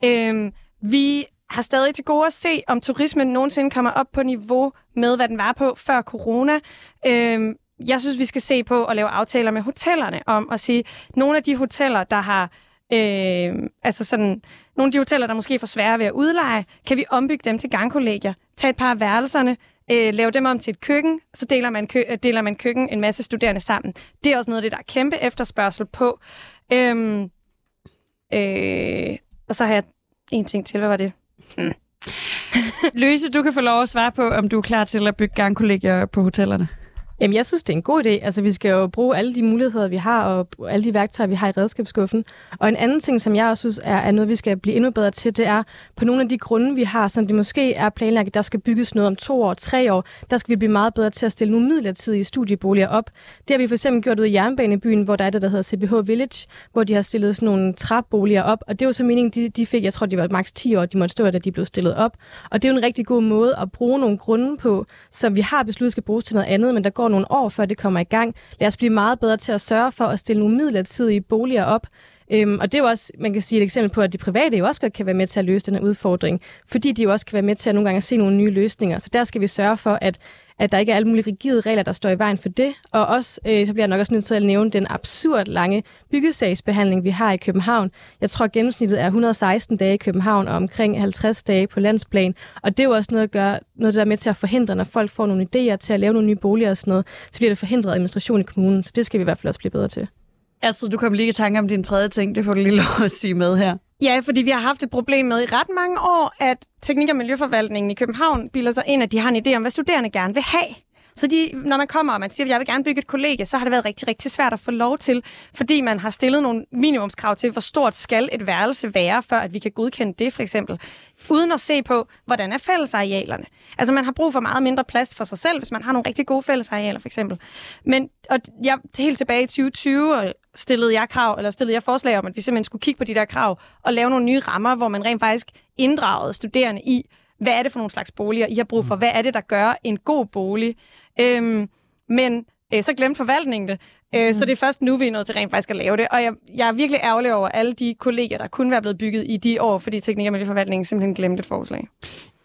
Øh, vi har stadig til gode at se, om turismen nogensinde kommer op på niveau med, hvad den var på før corona. Øh, jeg synes, vi skal se på at lave aftaler med hotellerne om at sige, nogle af de hoteller, der har øh, altså sådan nogle af de hoteller, der måske får svære ved at udleje, kan vi ombygge dem til gangkollegier, tage et par af værelserne, øh, lave dem om til et køkken, så deler man, kø- øh, deler man køkken en masse studerende sammen. Det er også noget af det, der er kæmpe efterspørgsel på. Øhm, øh, og så har jeg en ting til. Hvad var det? Mm. Louise, du kan få lov at svare på, om du er klar til at bygge gangkollegier på hotellerne. Jamen, jeg synes, det er en god idé. Altså, vi skal jo bruge alle de muligheder, vi har, og alle de værktøjer, vi har i redskabsskuffen. Og en anden ting, som jeg også synes er, er noget, vi skal blive endnu bedre til, det er på nogle af de grunde, vi har, som det måske er planlagt, at der skal bygges noget om to år, tre år, der skal vi blive meget bedre til at stille nogle midlertidige studieboliger op. Det har vi for eksempel gjort ud i Jernbanebyen, hvor der er det, der hedder CBH Village, hvor de har stillet sådan nogle træboliger op. Og det var så meningen, de, de fik, jeg tror, de var maks 10 år, de måtte stå, da de blev stillet op. Og det er jo en rigtig god måde at bruge nogle grunde på, som vi har besluttet skal bruges til noget andet, men der går nogle år, før det kommer i gang. Lad os blive meget bedre til at sørge for at stille nogle midlertidige boliger op, Øhm, og det er jo også, man kan sige et eksempel på, at de private jo også godt kan være med til at løse den her udfordring, fordi de jo også kan være med til at nogle gange at se nogle nye løsninger. Så der skal vi sørge for, at at der ikke er alle mulige rigide regler, der står i vejen for det. Og også, øh, så bliver jeg nok også nødt til at nævne den absurd lange byggesagsbehandling, vi har i København. Jeg tror, gennemsnittet er 116 dage i København og omkring 50 dage på landsplan. Og det er jo også noget, at gøre, noget der er med til at forhindre, når folk får nogle idéer til at lave nogle nye boliger og sådan noget, så bliver det forhindret administration i kommunen. Så det skal vi i hvert fald også blive bedre til. Astrid, du kom lige i tanke om din tredje ting. Det får du lige lov at sige med her. Ja, fordi vi har haft et problem med i ret mange år, at Teknik- og Miljøforvaltningen i København bilder sig ind, at de har en idé om, hvad studerende gerne vil have. Så de, når man kommer og man siger, at jeg vil gerne bygge et kollegie, så har det været rigtig, rigtig svært at få lov til, fordi man har stillet nogle minimumskrav til, hvor stort skal et værelse være, før at vi kan godkende det for eksempel, uden at se på, hvordan er fællesarealerne. Altså man har brug for meget mindre plads for sig selv, hvis man har nogle rigtig gode fællesarealer for eksempel. Men og jeg, helt tilbage i 2020 og øh, stillede jeg krav, eller stillede jeg forslag om, at vi simpelthen skulle kigge på de der krav og lave nogle nye rammer, hvor man rent faktisk inddragede studerende i, hvad er det for nogle slags boliger, I har brug for? Hvad er det, der gør en god bolig? Øhm, men øh, så glemte forvaltningen det. Øh, mm. Så det er først nu, vi er nået til rent faktisk at lave det. Og jeg, jeg er virkelig ærgerlig over alle de kolleger, der kunne være blevet bygget i de år, fordi teknik- og miljøforvaltningen simpelthen glemte et forslag.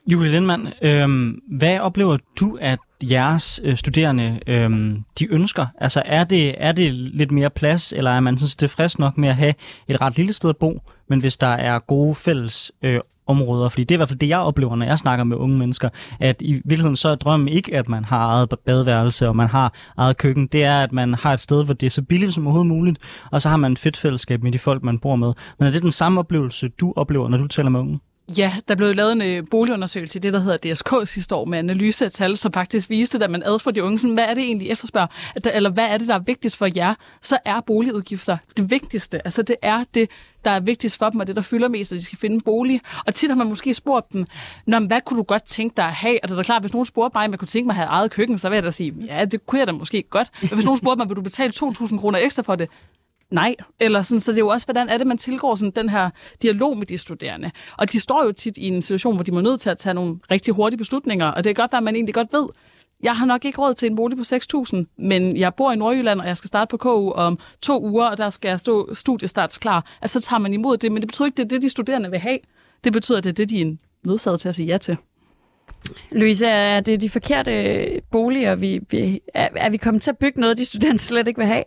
Julie Lindmann, øh, hvad oplever du, at jeres øh, studerende øh, de ønsker? Altså er det, er det lidt mere plads, eller er man sådan tilfreds nok med at have et ret lille sted at bo, men hvis der er gode fælles øh, områder, fordi det er i hvert fald det, jeg oplever, når jeg snakker med unge mennesker, at i virkeligheden så er drømmen ikke, at man har eget badeværelse, og man har eget køkken. Det er, at man har et sted, hvor det er så billigt som overhovedet muligt, og så har man et fedt fællesskab med de folk, man bor med. Men er det den samme oplevelse, du oplever, når du taler med unge? Ja, der blev lavet en øh, boligundersøgelse i det, der hedder DSK sidste år, med analyse af tal, som faktisk viste, at man adspurgte de unge, sådan, hvad er det egentlig, efterspørger, at der, eller hvad er det, der er vigtigst for jer, så er boligudgifter det vigtigste. Altså det er det, der er vigtigst for dem, og det, der fylder mest, at de skal finde en bolig. Og tit har man måske spurgt dem, Nå, men hvad kunne du godt tænke dig at have? Og det er da klart, hvis nogen spurgte mig, om jeg kunne tænke mig at have eget køkken, så vil jeg da sige, ja, det kunne jeg da måske godt. Men hvis nogen spurgte mig, vil du betale 2.000 kroner ekstra for det? nej. Eller sådan, så det er jo også, hvordan er det, man tilgår sådan den her dialog med de studerende. Og de står jo tit i en situation, hvor de må nødt til at tage nogle rigtig hurtige beslutninger, og det er godt være, at man egentlig godt ved, jeg har nok ikke råd til en bolig på 6.000, men jeg bor i Nordjylland, og jeg skal starte på KU om to uger, og der skal jeg stå studiestarts klar. Altså, så tager man imod det, men det betyder ikke, det er det, de studerende vil have. Det betyder, at det er det, de er nødsaget til at sige ja til. Louise, er det de forkerte boliger, vi, vi, er, er vi kommet til at bygge noget, de studerende slet ikke vil have?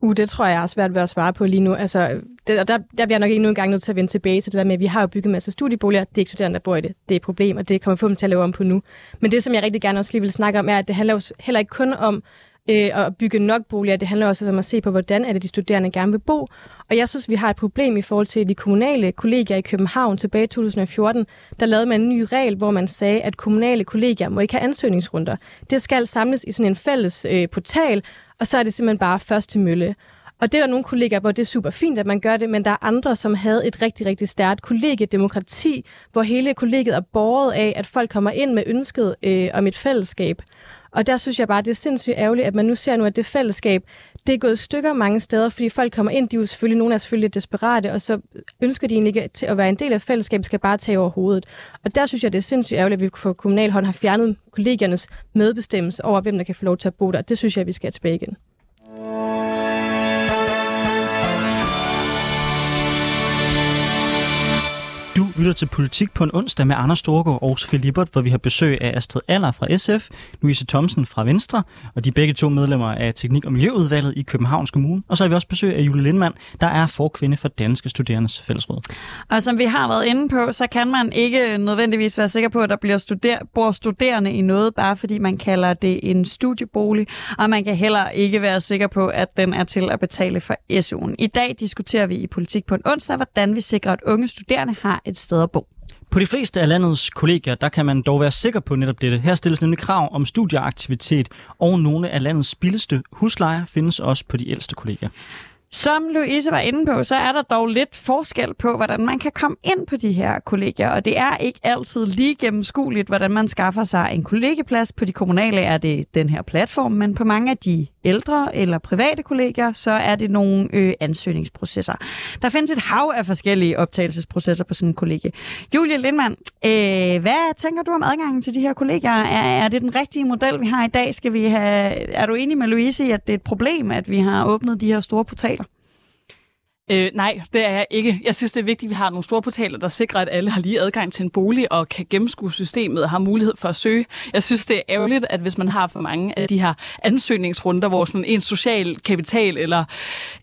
Uh, det tror jeg er svært ved at svare på lige nu. Altså, det, og der, der bliver jeg nok ikke en gang nødt til at vende tilbage til det der med, at vi har jo bygget en masse studieboliger. Det er ikke studerende, der bor i det. Det er et problem, og det kommer vi få dem til at lave om på nu. Men det, som jeg rigtig gerne også lige vil snakke om, er, at det handler jo heller ikke kun om øh, at bygge nok boliger. Det handler også om at se på, hvordan er det, de studerende gerne vil bo. Og jeg synes, vi har et problem i forhold til de kommunale kollegier i København tilbage i 2014. Der lavede man en ny regel, hvor man sagde, at kommunale kollegier må ikke have ansøgningsrunder. Det skal samles i sådan en fælles øh, portal, og så er det simpelthen bare først til mølle. Og det er der nogle kollegaer, hvor det er super fint, at man gør det, men der er andre, som havde et rigtig, rigtig stærkt kollegiedemokrati, hvor hele kollegiet er borget af, at folk kommer ind med ønsket øh, om et fællesskab. Og der synes jeg bare, det er sindssygt ærgerligt, at man nu ser nu, at det fællesskab, det er gået i stykker mange steder, fordi folk kommer ind, de er jo selvfølgelig, nogle er selvfølgelig desperate, og så ønsker de egentlig ikke til at være en del af fællesskabet, skal bare tage over hovedet. Og der synes jeg, det er sindssygt ærgerligt, at vi på kommunalhånd har fjernet kollegiernes medbestemmelse over, hvem der kan få lov til at bo der. Det synes jeg, vi skal tilbage igen. Lytter til Politik på en onsdag med Anders Storgård og Sofie Libert, hvor vi har besøg af Astrid Aller fra SF, Louise Thomsen fra Venstre, og de er begge to medlemmer af Teknik- og Miljøudvalget i Københavns Kommune. Og så har vi også besøg af Julie Lindmann, der er forkvinde for Danske Studerendes Fællesråd. Og som vi har været inde på, så kan man ikke nødvendigvis være sikker på, at der bliver studer- bor studerende i noget, bare fordi man kalder det en studiebolig, og man kan heller ikke være sikker på, at den er til at betale for SU'en. I dag diskuterer vi i Politik på en onsdag, hvordan vi sikrer, at unge studerende har et sted at bo. På de fleste af landets kollegier, der kan man dog være sikker på netop dette. Her stilles nemlig krav om studieaktivitet, og nogle af landets billigste huslejer findes også på de ældste kollegier. Som Louise var inde på, så er der dog lidt forskel på, hvordan man kan komme ind på de her kollegier, og det er ikke altid lige gennemskueligt, hvordan man skaffer sig en kollegeplads. På de kommunale er det den her platform, men på mange af de ældre eller private kollegier, så er det nogle øh, ansøgningsprocesser. Der findes et hav af forskellige optagelsesprocesser på sådan en kollegie. Julie Lindmann, øh, hvad tænker du om adgangen til de her kollegier? Er, er det den rigtige model, vi har i dag? Skal vi have, er du enig med Louise i, at det er et problem, at vi har åbnet de her store portaler? Øh, nej, det er jeg ikke. Jeg synes, det er vigtigt, at vi har nogle store portaler, der sikrer, at alle har lige adgang til en bolig og kan gennemskue systemet og har mulighed for at søge. Jeg synes, det er ærgerligt, at hvis man har for mange af de her ansøgningsrunder, hvor sådan en social kapital eller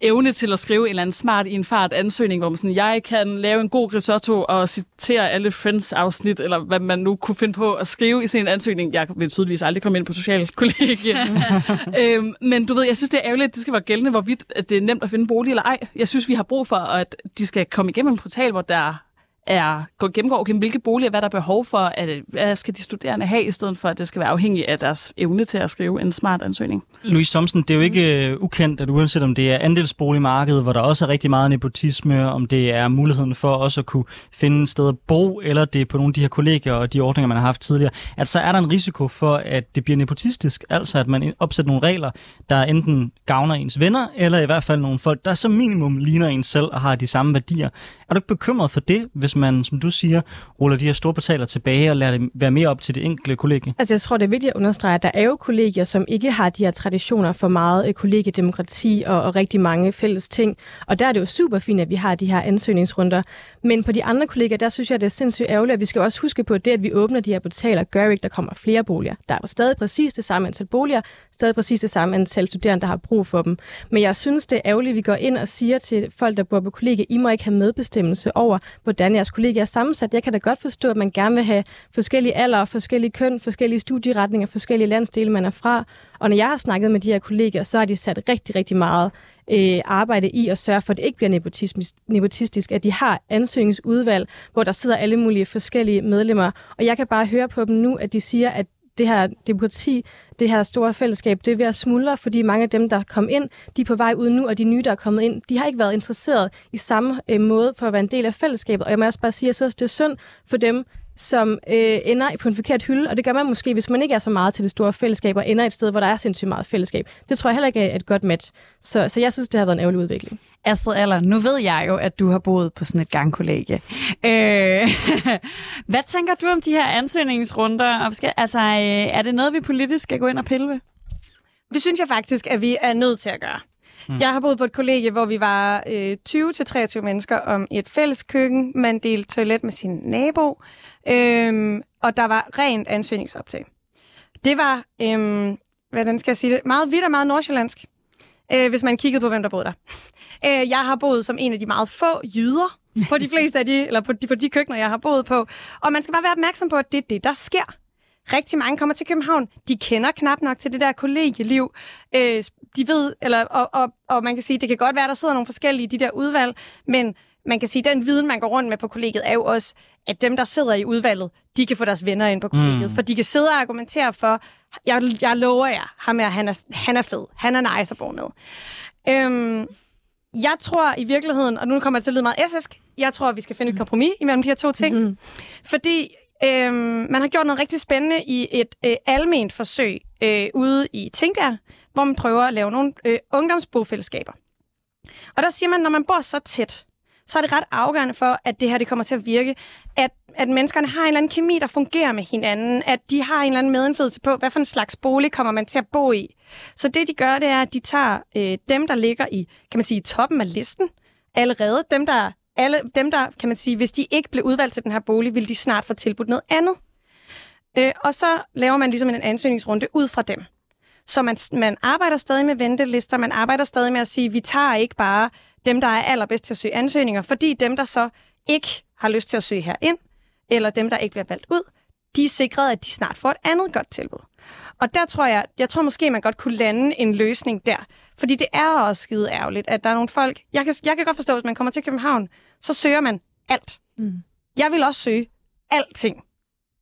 evne til at skrive en eller anden smart i en fart ansøgning, hvor man sådan, jeg kan lave en god risotto og citere alle Friends-afsnit, eller hvad man nu kunne finde på at skrive i sin ansøgning. Jeg vil tydeligvis aldrig komme ind på social kollegie. øhm, men du ved, jeg synes, det er ærgerligt, at det skal være gældende, hvorvidt det er nemt at finde bolig eller ej. Jeg synes, vi har brug for, at de skal komme igennem en portal, hvor der er gå gennemgår, okay, hvilke boliger, hvad der er behov for, at, hvad skal de studerende have, i stedet for, at det skal være afhængigt af deres evne til at skrive en smart ansøgning. Louise Thomsen, det er jo ikke uh, ukendt, at uanset om det er andelsboligmarkedet, hvor der også er rigtig meget nepotisme, om det er muligheden for også at kunne finde et sted at bo, eller det er på nogle af de her kolleger og de ordninger, man har haft tidligere, at så er der en risiko for, at det bliver nepotistisk, altså at man opsætter nogle regler, der enten gavner ens venner, eller i hvert fald nogle folk, der som minimum ligner en selv og har de samme værdier. Er du ikke bekymret for det, hvis man, som du siger, ruller de her store portaler tilbage og lader det være mere op til det enkelte kollegie? Altså jeg tror, det er vigtigt at understrege, at der er jo kollegier, som ikke har de her traditioner for meget øh, kollegiedemokrati og, og rigtig mange fælles ting. Og der er det jo super fint, at vi har de her ansøgningsrunder. Men på de andre kolleger, der synes jeg, det er sindssygt ærgerligt, at vi skal også huske på, at det, at vi åbner de her portaler, gør ikke, der kommer flere boliger. Der er jo stadig præcis det samme antal boliger, stadig præcis det samme antal studerende, der har brug for dem. Men jeg synes, det er ærgerligt, at vi går ind og siger til folk, der bor på kollegier, I må ikke have medbestemmelse over, hvordan jeres kollegaer er sammensat. Jeg kan da godt forstå, at man gerne vil have forskellige alder, forskellige køn, forskellige studieretninger, forskellige landsdele, man er fra. Og når jeg har snakket med de her kolleger, så har de sat rigtig, rigtig meget øh, arbejde i at sørge for, at det ikke bliver nepotistisk, nepotistisk, at de har ansøgningsudvalg, hvor der sidder alle mulige forskellige medlemmer. Og jeg kan bare høre på dem nu, at de siger, at det her demokrati, det her store fællesskab, det er ved at smuldre, fordi mange af dem, der kom ind, de er på vej ud nu, og de nye, der er kommet ind, de har ikke været interesseret i samme øh, måde på at være en del af fællesskabet. Og jeg må også bare sige, at jeg synes, det er synd for dem, som øh, ender på en forkert hylde, og det gør man måske, hvis man ikke er så meget til det store fællesskab, og ender et sted, hvor der er sindssygt meget fællesskab. Det tror jeg heller ikke er et godt match. Så, så jeg synes, det har været en ærgerlig udvikling. Astrid Aller, nu ved jeg jo, at du har boet på sådan et gangkollegie. Øh, hvad tænker du om de her ansøgningsrunder? Og skal, altså, øh, er det noget, vi politisk skal gå ind og pille ved? Det synes jeg faktisk, at vi er nødt til at gøre. Mm. Jeg har boet på et kollegie, hvor vi var øh, 20-23 mennesker om et fælles køkken. Man delte toilet med sin nabo, øh, og der var rent ansøgningsoptag. Det var, øh, hvordan skal jeg sige det, meget vidt og meget nordsjællandsk, øh, hvis man kiggede på, hvem der boede der. Øh, jeg har boet som en af de meget få jyder på de fleste af de, eller på de, på de køkkener, jeg har boet på. Og man skal bare være opmærksom på, at det er det, der sker. Rigtig mange kommer til København. De kender knap nok til det der kollegieliv. Øh, de ved, eller, og, og, og man kan sige, det kan godt være, der sidder nogle forskellige i de der udvalg, men man kan sige, at den viden, man går rundt med på kollegiet, er jo også, at dem, der sidder i udvalget, de kan få deres venner ind på kollegiet. Mm. For de kan sidde og argumentere for, jeg, jeg lover jer, ham her, han er, han er fed, han er nice at bo med. Øhm, jeg tror i virkeligheden, og nu kommer jeg til at lyde meget essisk, jeg tror, vi skal finde et kompromis imellem de her to ting. Mm. Fordi øhm, man har gjort noget rigtig spændende i et øh, alment forsøg øh, ude i Tingbjerg, hvor man prøver at lave nogle øh, ungdomsbofællesskaber. Og der siger man, når man bor så tæt, så er det ret afgørende for, at det her det kommer til at virke, at, at menneskerne har en eller anden kemi, der fungerer med hinanden, at de har en eller anden medindflydelse på, hvad for en slags bolig kommer man til at bo i. Så det, de gør, det er, at de tager øh, dem, der ligger i, kan man sige, toppen af listen, allerede, dem der, alle, dem der, kan man sige, hvis de ikke blev udvalgt til den her bolig, vil de snart få tilbudt noget andet. Øh, og så laver man ligesom en ansøgningsrunde ud fra dem. Så man, man arbejder stadig med ventelister, man arbejder stadig med at sige, vi tager ikke bare dem, der er allerbedst til at søge ansøgninger, fordi dem, der så ikke har lyst til at søge herind, eller dem, der ikke bliver valgt ud, de er sikret, at de snart får et andet godt tilbud. Og der tror jeg, jeg tror måske, man godt kunne lande en løsning der. Fordi det er også skide ærgerligt, at der er nogle folk... Jeg kan, jeg kan godt forstå, at hvis man kommer til København, så søger man alt. Mm. Jeg vil også søge alting.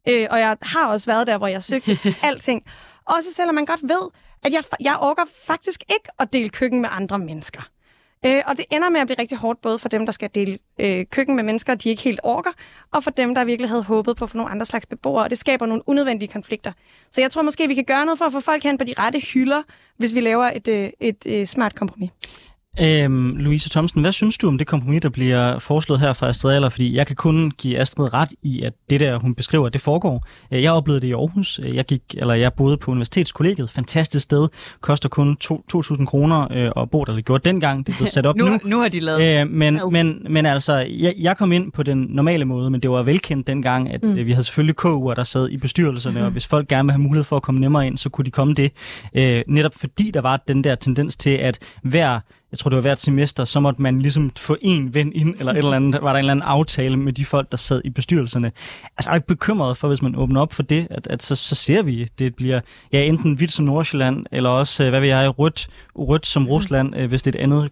Øh, og jeg har også været der, hvor jeg søgte alting. Også selvom man godt ved, at jeg, jeg orker faktisk ikke at dele køkken med andre mennesker. Øh, og det ender med at blive rigtig hårdt, både for dem, der skal dele øh, køkken med mennesker, de ikke helt orker, og for dem, der virkelig havde håbet på at få nogle andre slags beboere, og det skaber nogle unødvendige konflikter. Så jeg tror måske, vi kan gøre noget for at få folk hen på de rette hylder, hvis vi laver et, øh, et, et, et smart kompromis. Øhm, Louise Thomsen, hvad synes du om det kompromis, der bliver foreslået her fra Astrid Aller? Fordi jeg kan kun give Astrid ret i, at det der, hun beskriver, det foregår. Øh, jeg oplevede det i Aarhus. Øh, jeg, gik, eller jeg boede på Universitetskollegiet. Fantastisk sted. Koster kun 2.000 kroner øh, at bo der. Det gjorde dengang. Det blev sat op nu, nu. Nu har de lavet øh, men, men, men altså, jeg, jeg kom ind på den normale måde, men det var velkendt dengang, at mm. vi havde selvfølgelig KU'er, der sad i bestyrelserne, mm. og hvis folk gerne vil have mulighed for at komme nemmere ind, så kunne de komme det. Øh, netop fordi der var den der tendens til, at hver jeg tror det var hvert semester, så måtte man ligesom få en ven ind, eller et eller andet, var der en eller anden aftale med de folk, der sad i bestyrelserne. Altså er ikke bekymret for, hvis man åbner op for det, at, at så, så ser vi, det bliver ja, enten hvidt som Nordsjælland, eller også, hvad vil jeg, rødt, rødt som Rusland, mm. hvis det er et andet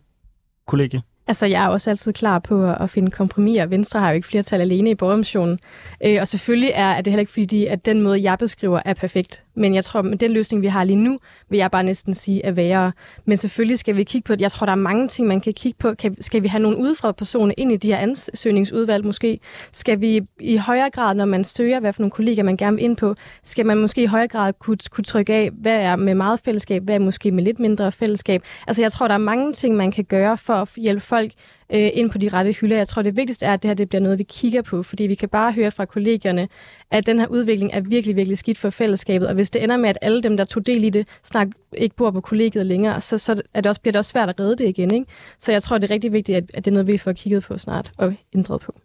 kollegie. Altså, jeg er også altid klar på at finde kompromiser. Venstre har jo ikke flertal alene i borgermotionen. Øh, og selvfølgelig er, er det heller ikke fordi, at den måde, jeg beskriver, er perfekt. Men jeg tror, med den løsning, vi har lige nu, vil jeg bare næsten sige er værre. Men selvfølgelig skal vi kigge på det. Jeg tror, der er mange ting, man kan kigge på. Kan, skal vi have nogle udefra personer ind i de her ansøgningsudvalg måske? Skal vi i højere grad, når man søger, hvad for nogle kolleger man gerne vil ind på, skal man måske i højere grad kunne, kunne trykke af, hvad er med meget fællesskab, hvad er måske med lidt mindre fællesskab? Altså, jeg tror, der er mange ting, man kan gøre for at hjælpe folk øh, ind på de rette hylder. Jeg tror, det vigtigste er, at det her det bliver noget, vi kigger på, fordi vi kan bare høre fra kollegerne, at den her udvikling er virkelig, virkelig skidt for fællesskabet. Og hvis det ender med, at alle dem, der tog del i det, snak ikke bor på kollegiet længere, så, så er det også, bliver det også svært at redde det igen. Ikke? Så jeg tror, det er rigtig vigtigt, at, at det er noget, vi får kigget på snart og ændret på.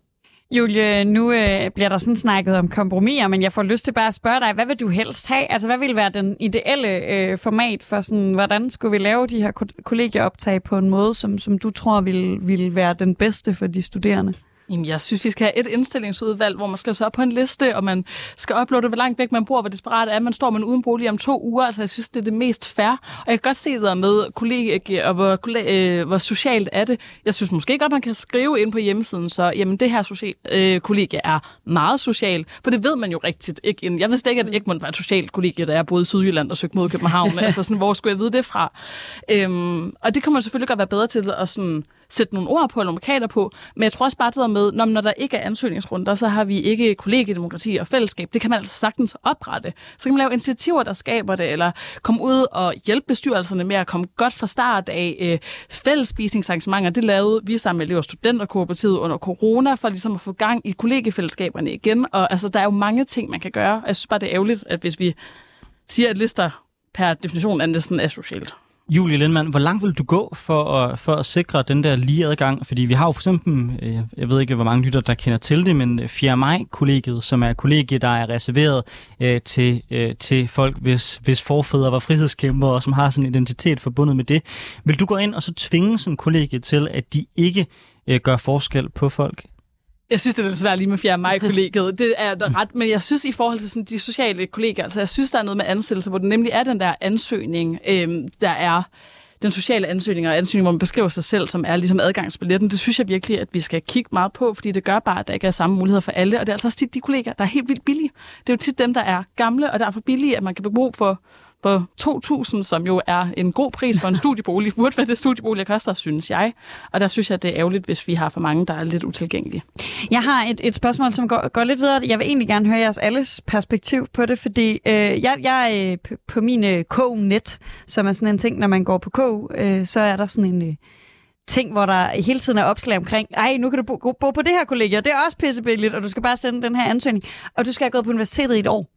Julie, nu øh, bliver der sådan snakket om kompromiser, men jeg får lyst til bare at spørge dig, hvad vil du helst have? Altså, hvad vil være den ideelle øh, format for sådan, hvordan skulle vi lave de her kollegieoptag på en måde, som, som du tror vil, vil være den bedste for de studerende? Jamen, jeg synes, vi skal have et indstillingsudvalg, hvor man skal så op på en liste, og man skal uploade, hvor langt væk man bor, hvor desperat er. Man står en uden bolig om to uger, altså jeg synes, det er det mest fair. Og jeg kan godt se det der med kollega, og hvor, øh, hvor socialt er det. Jeg synes måske godt, man kan skrive ind på hjemmesiden, så jamen, det her social, øh, kollega er meget social, for det ved man jo rigtigt ikke. Jeg vidste ikke, at Egmont var et socialt kollega, da jeg boede i Sydjylland og søgte mod København. altså sådan, hvor skulle jeg vide det fra? Øhm, og det kan man selvfølgelig godt være bedre til at sådan, sætte nogle ord på eller nogle på. Men jeg tror også bare det der med, når, når der ikke er ansøgningsrunder, så har vi ikke kollegiedemokrati og fællesskab. Det kan man altså sagtens oprette. Så kan man lave initiativer, der skaber det, eller komme ud og hjælpe bestyrelserne med at komme godt fra start af. Øh, fællesspisningsarrangementer, det lavede vi sammen med elever- og studenterkooperativet under corona, for ligesom at få gang i kollegiefællesskaberne igen. Og altså, der er jo mange ting, man kan gøre. Jeg synes bare, det er ærgerligt, at hvis vi siger, at lister per definition er næsten asocialt. Julie Lindmann, hvor langt vil du gå for at, for at sikre den der lige adgang? Fordi vi har jo for eksempel, øh, jeg ved ikke, hvor mange lytter, der kender til det, men 4. maj-kollegiet, som er kollegiet, der er reserveret øh, til, øh, til folk, hvis, hvis forfædre var frihedskæmper, og som har sådan en identitet forbundet med det. Vil du gå ind og så tvinge sådan kollegiet til, at de ikke øh, gør forskel på folk? Jeg synes, det er lidt svært lige med 4. maj-kollegiet. Det er der ret, men jeg synes i forhold til sådan, de sociale kolleger, altså jeg synes, der er noget med ansættelse, hvor det nemlig er den der ansøgning, øhm, der er den sociale ansøgning og ansøgning, hvor man beskriver sig selv, som er ligesom adgangsbilletten, det synes jeg virkelig, at vi skal kigge meget på, fordi det gør bare, at der ikke er samme muligheder for alle, og det er altså også tit de kolleger, der er helt vildt billige. Det er jo tit dem, der er gamle, og derfor billige, at man kan bruge for på 2.000, som jo er en god pris for en studiebolig, burde være det studiebolig, koster, synes jeg. Og der synes jeg, det er ærgerligt, hvis vi har for mange, der er lidt utilgængelige. Jeg har et, et spørgsmål, som går, går lidt videre. Jeg vil egentlig gerne høre jeres alles perspektiv på det, fordi øh, jeg, jeg øh, på min øh, KU-net, som er sådan en ting, når man går på KU, øh, så er der sådan en... Øh, ting, hvor der hele tiden er opslag omkring, ej, nu kan du bo, bo på det her kollegie, og det er også pissebilligt, og du skal bare sende den her ansøgning, og du skal have gået på universitetet i et år.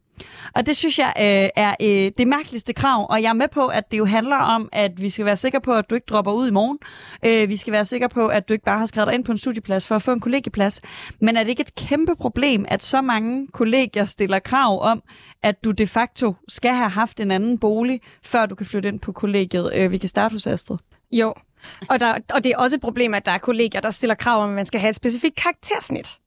Og det synes jeg øh, er øh, det mærkeligste krav, og jeg er med på, at det jo handler om, at vi skal være sikre på, at du ikke dropper ud i morgen. Øh, vi skal være sikre på, at du ikke bare har skrevet dig ind på en studieplads for at få en kollegieplads. Men er det ikke et kæmpe problem, at så mange kollegier stiller krav om, at du de facto skal have haft en anden bolig, før du kan flytte ind på kollegiet? Øh, vi kan starte hos Astrid. Jo, og, der, og det er også et problem, at der er kolleger, der stiller krav om, at man skal have et specifikt karaktersnit.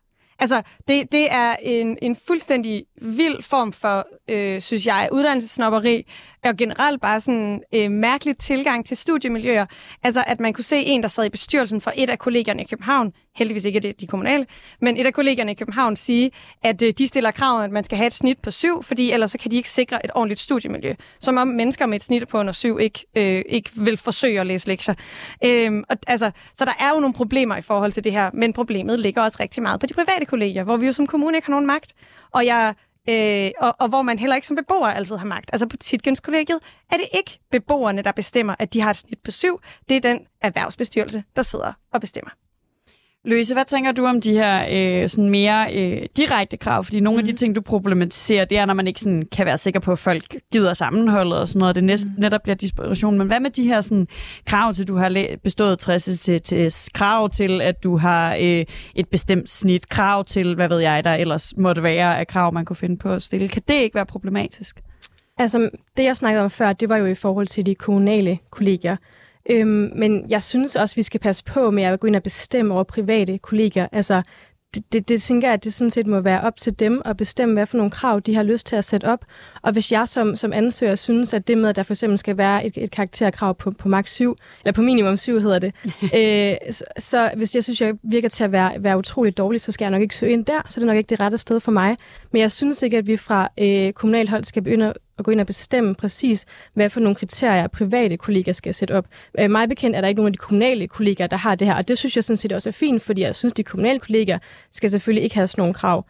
Altså, det, det er en, en fuldstændig vild form for, øh, synes jeg, uddannelsesnopperi, og generelt bare sådan øh, mærkelig tilgang til studiemiljøer. Altså, at man kunne se en, der sad i bestyrelsen for et af kollegerne i København, heldigvis ikke det de kommunale, men et af kollegerne i København sige, at øh, de stiller krav om, at man skal have et snit på syv, fordi ellers så kan de ikke sikre et ordentligt studiemiljø. Som om mennesker med et snit på under syv ikke, øh, ikke vil forsøge at læse lektier. Øh, og, altså, så der er jo nogle problemer i forhold til det her, men problemet ligger også rigtig meget på de private kolleger, hvor vi jo som kommune ikke har nogen magt. Og jeg øh, og, og hvor man heller ikke som beboer altid har magt. Altså på Titgens-kollegiet er det ikke beboerne, der bestemmer, at de har et snit på syv. Det er den erhvervsbestyrelse, der sidder og bestemmer. Louise, hvad tænker du om de her øh, sådan mere øh, direkte krav? Fordi nogle mm. af de mhm. ting, du problematiserer, det er, når man ikke sådan, kan være sikker på, at folk gider sammenholdet og sådan noget. Det næst, mm. netop bliver desperation. Men hvad med de her sådan, krav til, at du har bestået 60 til, til krav til, at du har øh, et bestemt snit, krav til, hvad ved jeg, der ellers måtte være af krav, man kunne finde på at stille. Kan det ikke være problematisk? Altså, det jeg snakkede om før, det var jo i forhold til de kommunale kollegier. Øhm, men jeg synes også, vi skal passe på med at gå ind og bestemme over private kolleger. Altså, det, det, det tænker jeg, at det sådan set må være op til dem at bestemme, hvad for nogle krav de har lyst til at sætte op. Og hvis jeg som, som ansøger synes, at det med, at der for eksempel skal være et, et karakterkrav på, på max 7, eller på minimum 7 hedder det, øh, så, så hvis jeg synes, jeg virker til at være, være utroligt dårlig, så skal jeg nok ikke søge ind der, så det er nok ikke det rette sted for mig. Men jeg synes ikke, at vi fra øh, kommunalhold skal begynde at gå ind og bestemme præcis, hvad for nogle kriterier private kolleger skal sætte op. Øh, mig bekendt er der ikke nogen af de kommunale kolleger, der har det her, og det synes jeg sådan set også er fint, fordi jeg synes, de kommunale kolleger skal selvfølgelig ikke have sådan nogle krav.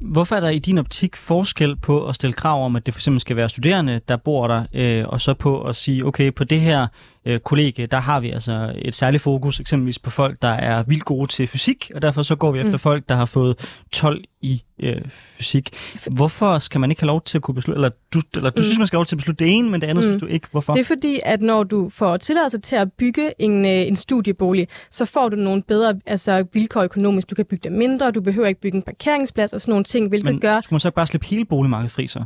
Hvorfor er der i din optik forskel på at stille krav om, at det fx skal være studerende, der bor der, øh, og så på at sige, okay, på det her øh, kollega, der har vi altså et særligt fokus eksempelvis på folk, der er vildt gode til fysik, og derfor så går vi efter mm. folk, der har fået 12 i øh, fysik. Hvorfor skal man ikke have lov til at kunne beslutte, eller du, eller du mm. synes, man skal have lov til at beslutte det ene, men det andet mm. synes du ikke. Hvorfor? Det er fordi, at når du får tilladelse til at bygge en, øh, en studiebolig, så får du nogle bedre altså, vilkår økonomisk. Du kan bygge det mindre, du behøver ikke bygge en parkeringsplads og sådan nogle ting, hvilket men gør... skulle man så bare slippe hele boligmarkedet fri så?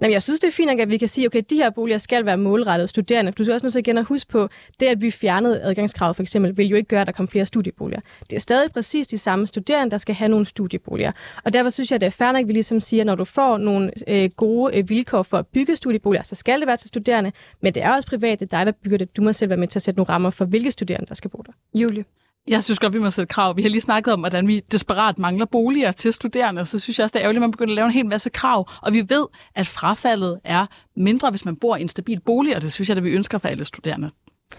Jamen, jeg synes, det er fint nok, at vi kan sige, okay, de her boliger skal være målrettet studerende. Du skal også nødt til igen at huske på, det at vi fjernede adgangskravet for eksempel, vil jo ikke gøre, at der kommer flere studieboliger. Det er stadig præcis de samme studerende, der skal have nogle studieboliger. Og derfor synes jeg, det er fair nok, at vi ligesom siger, at når du får nogle øh, gode øh, vilkår for at bygge studieboliger, så skal det være til studerende, men det er også privat, det er dig, der bygger det. Du må selv være med til at sætte nogle rammer for, hvilke studerende, der skal bo der. Julie. Jeg synes godt, vi må sætte krav. Vi har lige snakket om, hvordan vi desperat mangler boliger til studerende, så synes jeg også, det er ærgerligt, at man begynder at lave en hel masse krav. Og vi ved, at frafaldet er mindre, hvis man bor i en stabil bolig, og det synes jeg, at vi ønsker for alle studerende.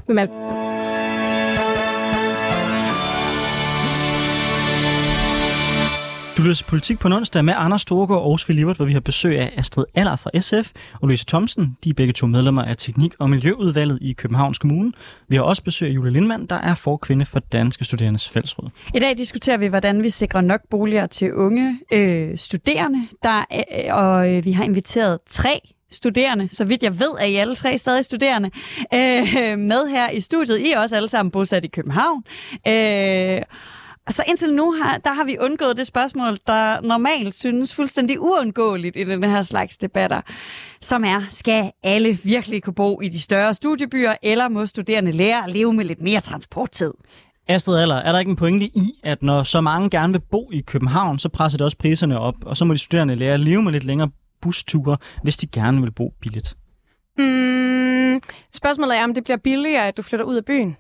Men man, Du lytter til Politik på en onsdag med Anders Storgård og Svend Libert, hvor vi har besøg af Astrid Aller fra SF og Louise Thomsen. De er begge to medlemmer af Teknik- og Miljøudvalget i Københavns Kommune. Vi har også besøg af Julie Lindmann, der er forkvinde for Danske Studerendes Fællesråd. I dag diskuterer vi, hvordan vi sikrer nok boliger til unge øh, studerende, der, øh, og øh, vi har inviteret tre studerende, så vidt jeg ved, er I alle tre stadig studerende, øh, med her i studiet. I er også alle sammen bosat i København. Øh, og så indtil nu har, der har vi undgået det spørgsmål, der normalt synes fuldstændig uundgåeligt i den her slags debatter, som er, skal alle virkelig kunne bo i de større studiebyer, eller må studerende lære at leve med lidt mere transporttid? Astrid Aller, er der ikke en pointe i, at når så mange gerne vil bo i København, så presser det også priserne op, og så må de studerende lære at leve med lidt længere busture, hvis de gerne vil bo billigt? Mm, spørgsmålet er, om det bliver billigere, at du flytter ud af byen.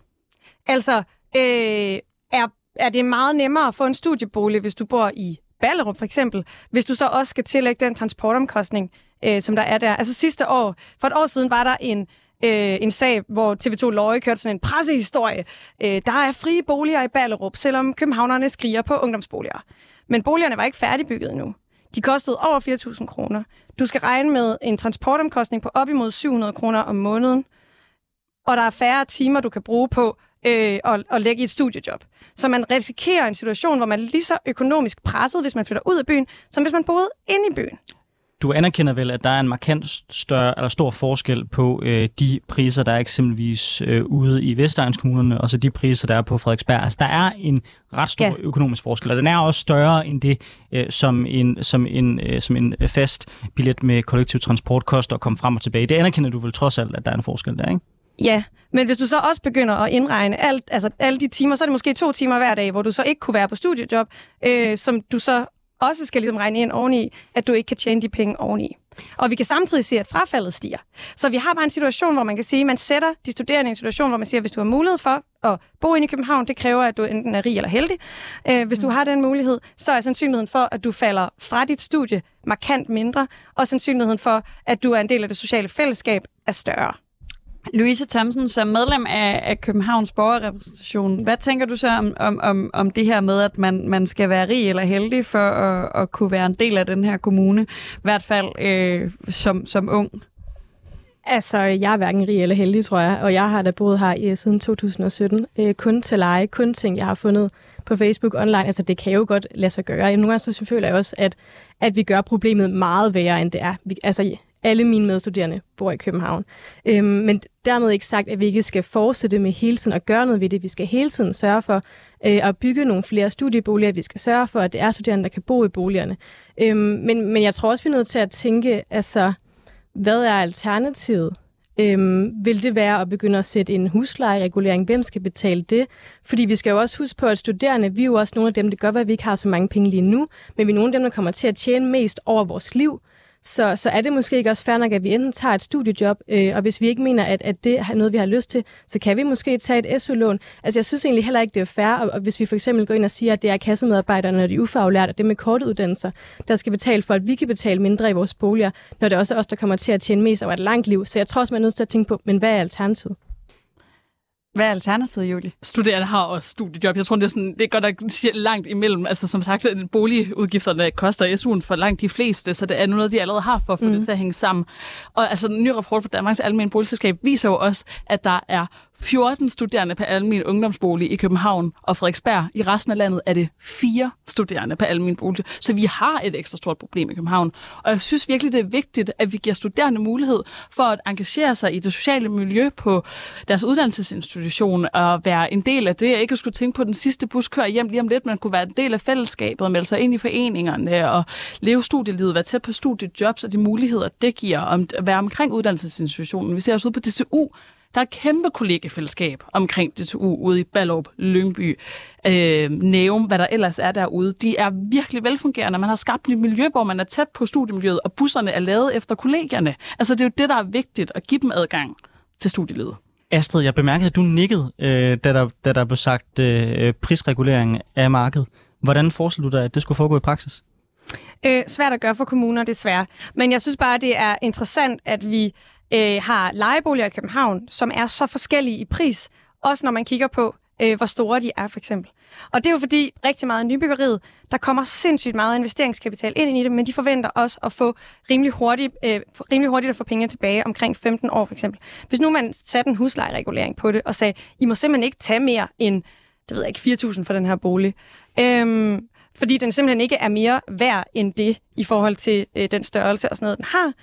Altså, øh, er, er det meget nemmere at få en studiebolig, hvis du bor i Ballerup for eksempel, hvis du så også skal tillægge den transportomkostning, øh, som der er der. Altså sidste år, for et år siden var der en, øh, en sag, hvor TV2 Løje kørte sådan en pressehistorie. Øh, der er frie boliger i Ballerup, selvom københavnerne skriger på ungdomsboliger. Men boligerne var ikke færdigbygget endnu. De kostede over 4.000 kroner. Du skal regne med en transportomkostning på op imod 700 kroner om måneden, og der er færre timer, du kan bruge på øh, at, at lægge i et studiejob. Så man risikerer en situation, hvor man er lige så økonomisk presset, hvis man flytter ud af byen, som hvis man boede inde i byen. Du anerkender vel, at der er en markant større, eller stor forskel på øh, de priser, der er eksempelvis øh, ude i Vestegnskommunerne, og så de priser, der er på Frederiksberg. Altså, der er en ret stor Ja. ja. økonomisk forskel, og den er også større end det, øh, som, en, som, en, øh, som en fast billet med kollektiv transport koster at komme frem og tilbage. Det anerkender du vel trods alt, at der er en forskel der, ikke? Ja, men hvis du så også begynder at indregne alt, altså alle de timer, så er det måske to timer hver dag, hvor du så ikke kunne være på studiejob, øh, som du så også skal ligesom regne ind oveni, at du ikke kan tjene de penge oveni. Og vi kan samtidig se, at frafaldet stiger. Så vi har bare en situation, hvor man kan sige, at man sætter de studerende i en situation, hvor man siger, at hvis du har mulighed for at bo inde i København, det kræver, at du enten er rig eller heldig. Øh, hvis du har den mulighed, så er sandsynligheden for, at du falder fra dit studie markant mindre, og sandsynligheden for, at du er en del af det sociale fællesskab, er større. Louise Thomsen, som medlem af, af Københavns borgerrepræsentation, hvad tænker du så om, om, om, om det her med, at man, man skal være rig eller heldig for at, at kunne være en del af den her kommune, i hvert fald øh, som, som ung? Altså, jeg er hverken rig eller heldig, tror jeg, og jeg har da boet her i, siden 2017. Øh, kun til leje, kun ting, jeg har fundet på Facebook online. Altså, det kan jo godt lade sig gøre. Nogle gange så føler jeg også, at, at vi gør problemet meget værre, end det er. Vi, altså, alle mine medstuderende bor i København. Øhm, men dermed ikke sagt, at vi ikke skal fortsætte med hele tiden at gøre noget ved det. Vi skal hele tiden sørge for øh, at bygge nogle flere studieboliger. Vi skal sørge for, at det er studerende, der kan bo i boligerne. Øhm, men, men jeg tror også, vi er nødt til at tænke, altså, hvad er alternativet? Øhm, vil det være at begynde at sætte en huslejeregulering? Hvem skal betale det? Fordi vi skal jo også huske på, at studerende, vi er jo også nogle af dem, det gør, at vi ikke har så mange penge lige nu, men vi er nogle af dem, der kommer til at tjene mest over vores liv. Så, så er det måske ikke også fair nok, at vi enten tager et studiejob, øh, og hvis vi ikke mener, at, at det er noget, vi har lyst til, så kan vi måske tage et SU-lån. Altså jeg synes egentlig heller ikke, det er fair, og, og hvis vi for eksempel går ind og siger, at det er kassemedarbejderne og de ufaglærte, og det med korte uddannelser, der skal betale for, at vi kan betale mindre i vores boliger, når det også er os, der kommer til at tjene mest over et langt liv. Så jeg tror også, man er nødt til at tænke på, men hvad er alternativet? Hvad er alternativet, Julie? Studerende har også studiejob. Jeg tror, det er, sådan, det er godt nok langt imellem. Altså som sagt, boligudgifterne koster SU'en for langt de fleste, så det er noget, de allerede har for at få mm. det til at hænge sammen. Og altså, den nye rapport fra Danmarks Almene Boligselskab viser jo også, at der er 14 studerende per almen ungdomsbolig i København og Frederiksberg. I resten af landet er det fire studerende per almen bolig. Så vi har et ekstra stort problem i København. Og jeg synes virkelig, det er vigtigt, at vi giver studerende mulighed for at engagere sig i det sociale miljø på deres uddannelsesinstitution og være en del af det. Jeg ikke skulle tænke på den sidste bus kører hjem lige om lidt, man kunne være en del af fællesskabet og melde sig ind i foreningerne og leve studielivet, være tæt på studiejobs og de muligheder, det giver om at være omkring uddannelsesinstitutionen. Vi ser også ud på DTU, der er et kæmpe kollegefællesskab omkring DTU ude i Ballerup, Lyngby, øh, Nævum, hvad der ellers er derude. De er virkelig velfungerende. Man har skabt et miljø, hvor man er tæt på studiemiljøet, og busserne er lavet efter kollegierne. Altså det er jo det, der er vigtigt, at give dem adgang til studielivet. Astrid, jeg bemærkede, at du nikkede, øh, da, der, da der blev sagt øh, prisregulering af markedet. Hvordan forestiller du dig, at det skulle foregå i praksis? Øh, svært at gøre for kommuner, desværre. Men jeg synes bare, det er interessant, at vi øh, har lejeboliger i København, som er så forskellige i pris, også når man kigger på, øh, hvor store de er, for eksempel. Og det er jo fordi rigtig meget af nybyggeriet, der kommer sindssygt meget investeringskapital ind i det, men de forventer også at få rimelig hurtigt, øh, rimelig hurtigt at få penge tilbage omkring 15 år, for eksempel. Hvis nu man satte en huslejeregulering på det og sagde, I må simpelthen ikke tage mere end, det ved jeg ikke, 4.000 for den her bolig. Øhm, fordi den simpelthen ikke er mere værd end det i forhold til øh, den størrelse og sådan noget, den har,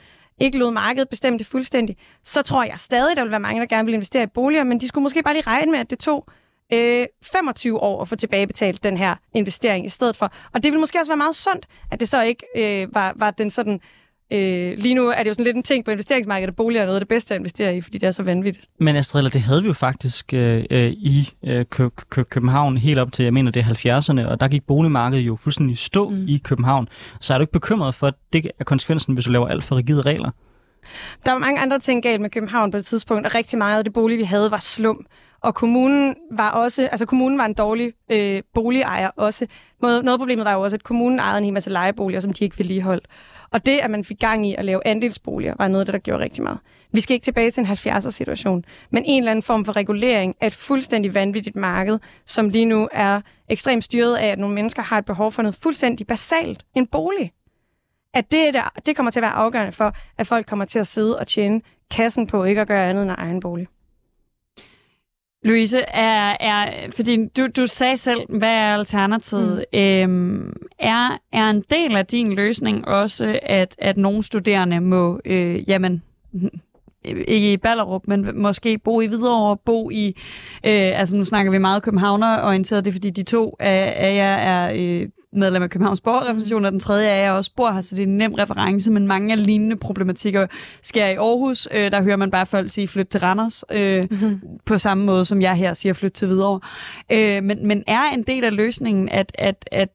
ikke lod markedet bestemme det fuldstændig, så tror jeg stadig, der vil være mange, der gerne vil investere i boliger, men de skulle måske bare lige regne med, at det tog øh, 25 år at få tilbagebetalt den her investering i stedet for. Og det vil måske også være meget sundt, at det så ikke øh, var, var den sådan... Øh, lige nu er det jo sådan lidt en ting på investeringsmarkedet, at boliger er noget af det bedste at investere i, fordi det er så vanvittigt. Men Astrid, det havde vi jo faktisk øh, øh i øh, Kø- Kø- København helt op til, jeg mener, det er 70'erne, og der gik boligmarkedet jo fuldstændig stå mm. i København. Så er du ikke bekymret for, at det er konsekvensen, hvis du laver alt for rigide regler? Der var mange andre ting galt med København på det tidspunkt, og rigtig meget af det bolig, vi havde, var slum. Og kommunen var også, altså kommunen var en dårlig øh, boligejer også. Noget, noget problemet var jo også, at kommunen ejede en hel masse lejeboliger, som de ikke vedligeholdt. Og det, at man fik gang i at lave andelsboliger, var noget af det, der gjorde rigtig meget. Vi skal ikke tilbage til en 70'er situation, men en eller anden form for regulering af et fuldstændig vanvittigt marked, som lige nu er ekstremt styret af, at nogle mennesker har et behov for noget fuldstændig basalt, en bolig. At det, der, det kommer til at være afgørende for, at folk kommer til at sidde og tjene kassen på ikke at gøre andet end egen bolig. Louise, er, er, fordi du, du sagde selv, hvad er alternativet? Mm. Øhm, er, er en del af din løsning også, at, at nogle studerende må, øh, jamen, ikke i Ballerup, men måske bo i Hvidovre, bo i, øh, altså nu snakker vi meget københavner-orienteret, det er fordi de to af, af jer er øh, medlem af Københavns Borgerrepræsentation, og den tredje er jeg også bor her, så det er en nem reference, men mange af lignende problematikker sker i Aarhus. Øh, der hører man bare folk sige, flyt til Randers, øh, mm-hmm. på samme måde som jeg her siger, flyt til Hvidovre. Øh, men, men er en del af løsningen, at, at, at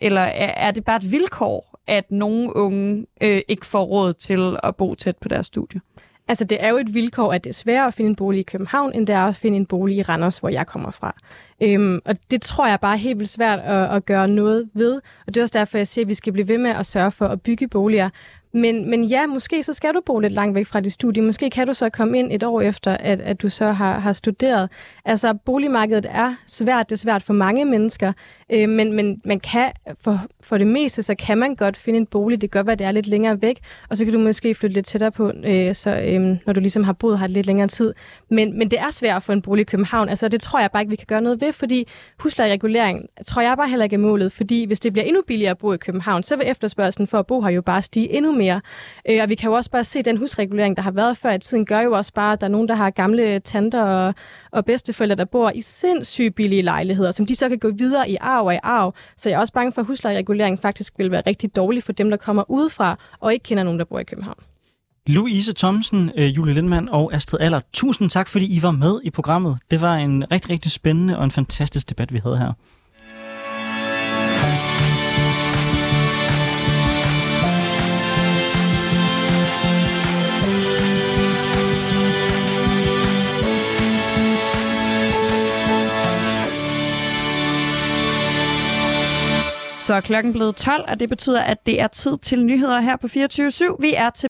eller er, er det bare et vilkår, at nogle unge øh, ikke får råd til at bo tæt på deres studie? Altså, det er jo et vilkår, at det er sværere at finde en bolig i København, end det er at finde en bolig i Randers, hvor jeg kommer fra. Øhm, og det tror jeg bare er helt vildt svært at, at gøre noget ved. Og det er også derfor, jeg siger, at vi skal blive ved med at sørge for at bygge boliger. Men, men ja, måske så skal du bo lidt langt væk fra dit studie. Måske kan du så komme ind et år efter, at, at du så har, har studeret. Altså, boligmarkedet er svært. Det er svært for mange mennesker. Øh, men, men man kan, for, for det meste, så kan man godt finde en bolig. Det kan godt være, at det er lidt længere væk. Og så kan du måske flytte lidt tættere på, øh, så, øh, når du ligesom har boet her lidt længere tid. Men, men det er svært at få en bolig i København. Altså, det tror jeg bare ikke, vi kan gøre noget ved, fordi huslejeregulering tror jeg bare heller ikke er målet. Fordi hvis det bliver endnu billigere at bo i København, så vil efterspørgselen for at bo her jo bare stige endnu mere. Øh, og vi kan jo også bare se, at den husregulering, der har været før i tiden, gør jo også bare, at der er nogen, der har gamle tanter og, og bedsteforældre, der bor i sindssygt billige lejligheder, som de så kan gå videre i arv og i arv. Så jeg er også bange for, at huslejereguleringen faktisk vil være rigtig dårlig for dem, der kommer udefra og ikke kender nogen, der bor i København. Louise Thomsen, øh, Julie Lindmann og Astrid Aller, tusind tak, fordi I var med i programmet. Det var en rigtig, rigtig spændende og en fantastisk debat, vi havde her. Så er klokken blevet 12, og det betyder, at det er tid til nyheder her på 24 /7. Vi er til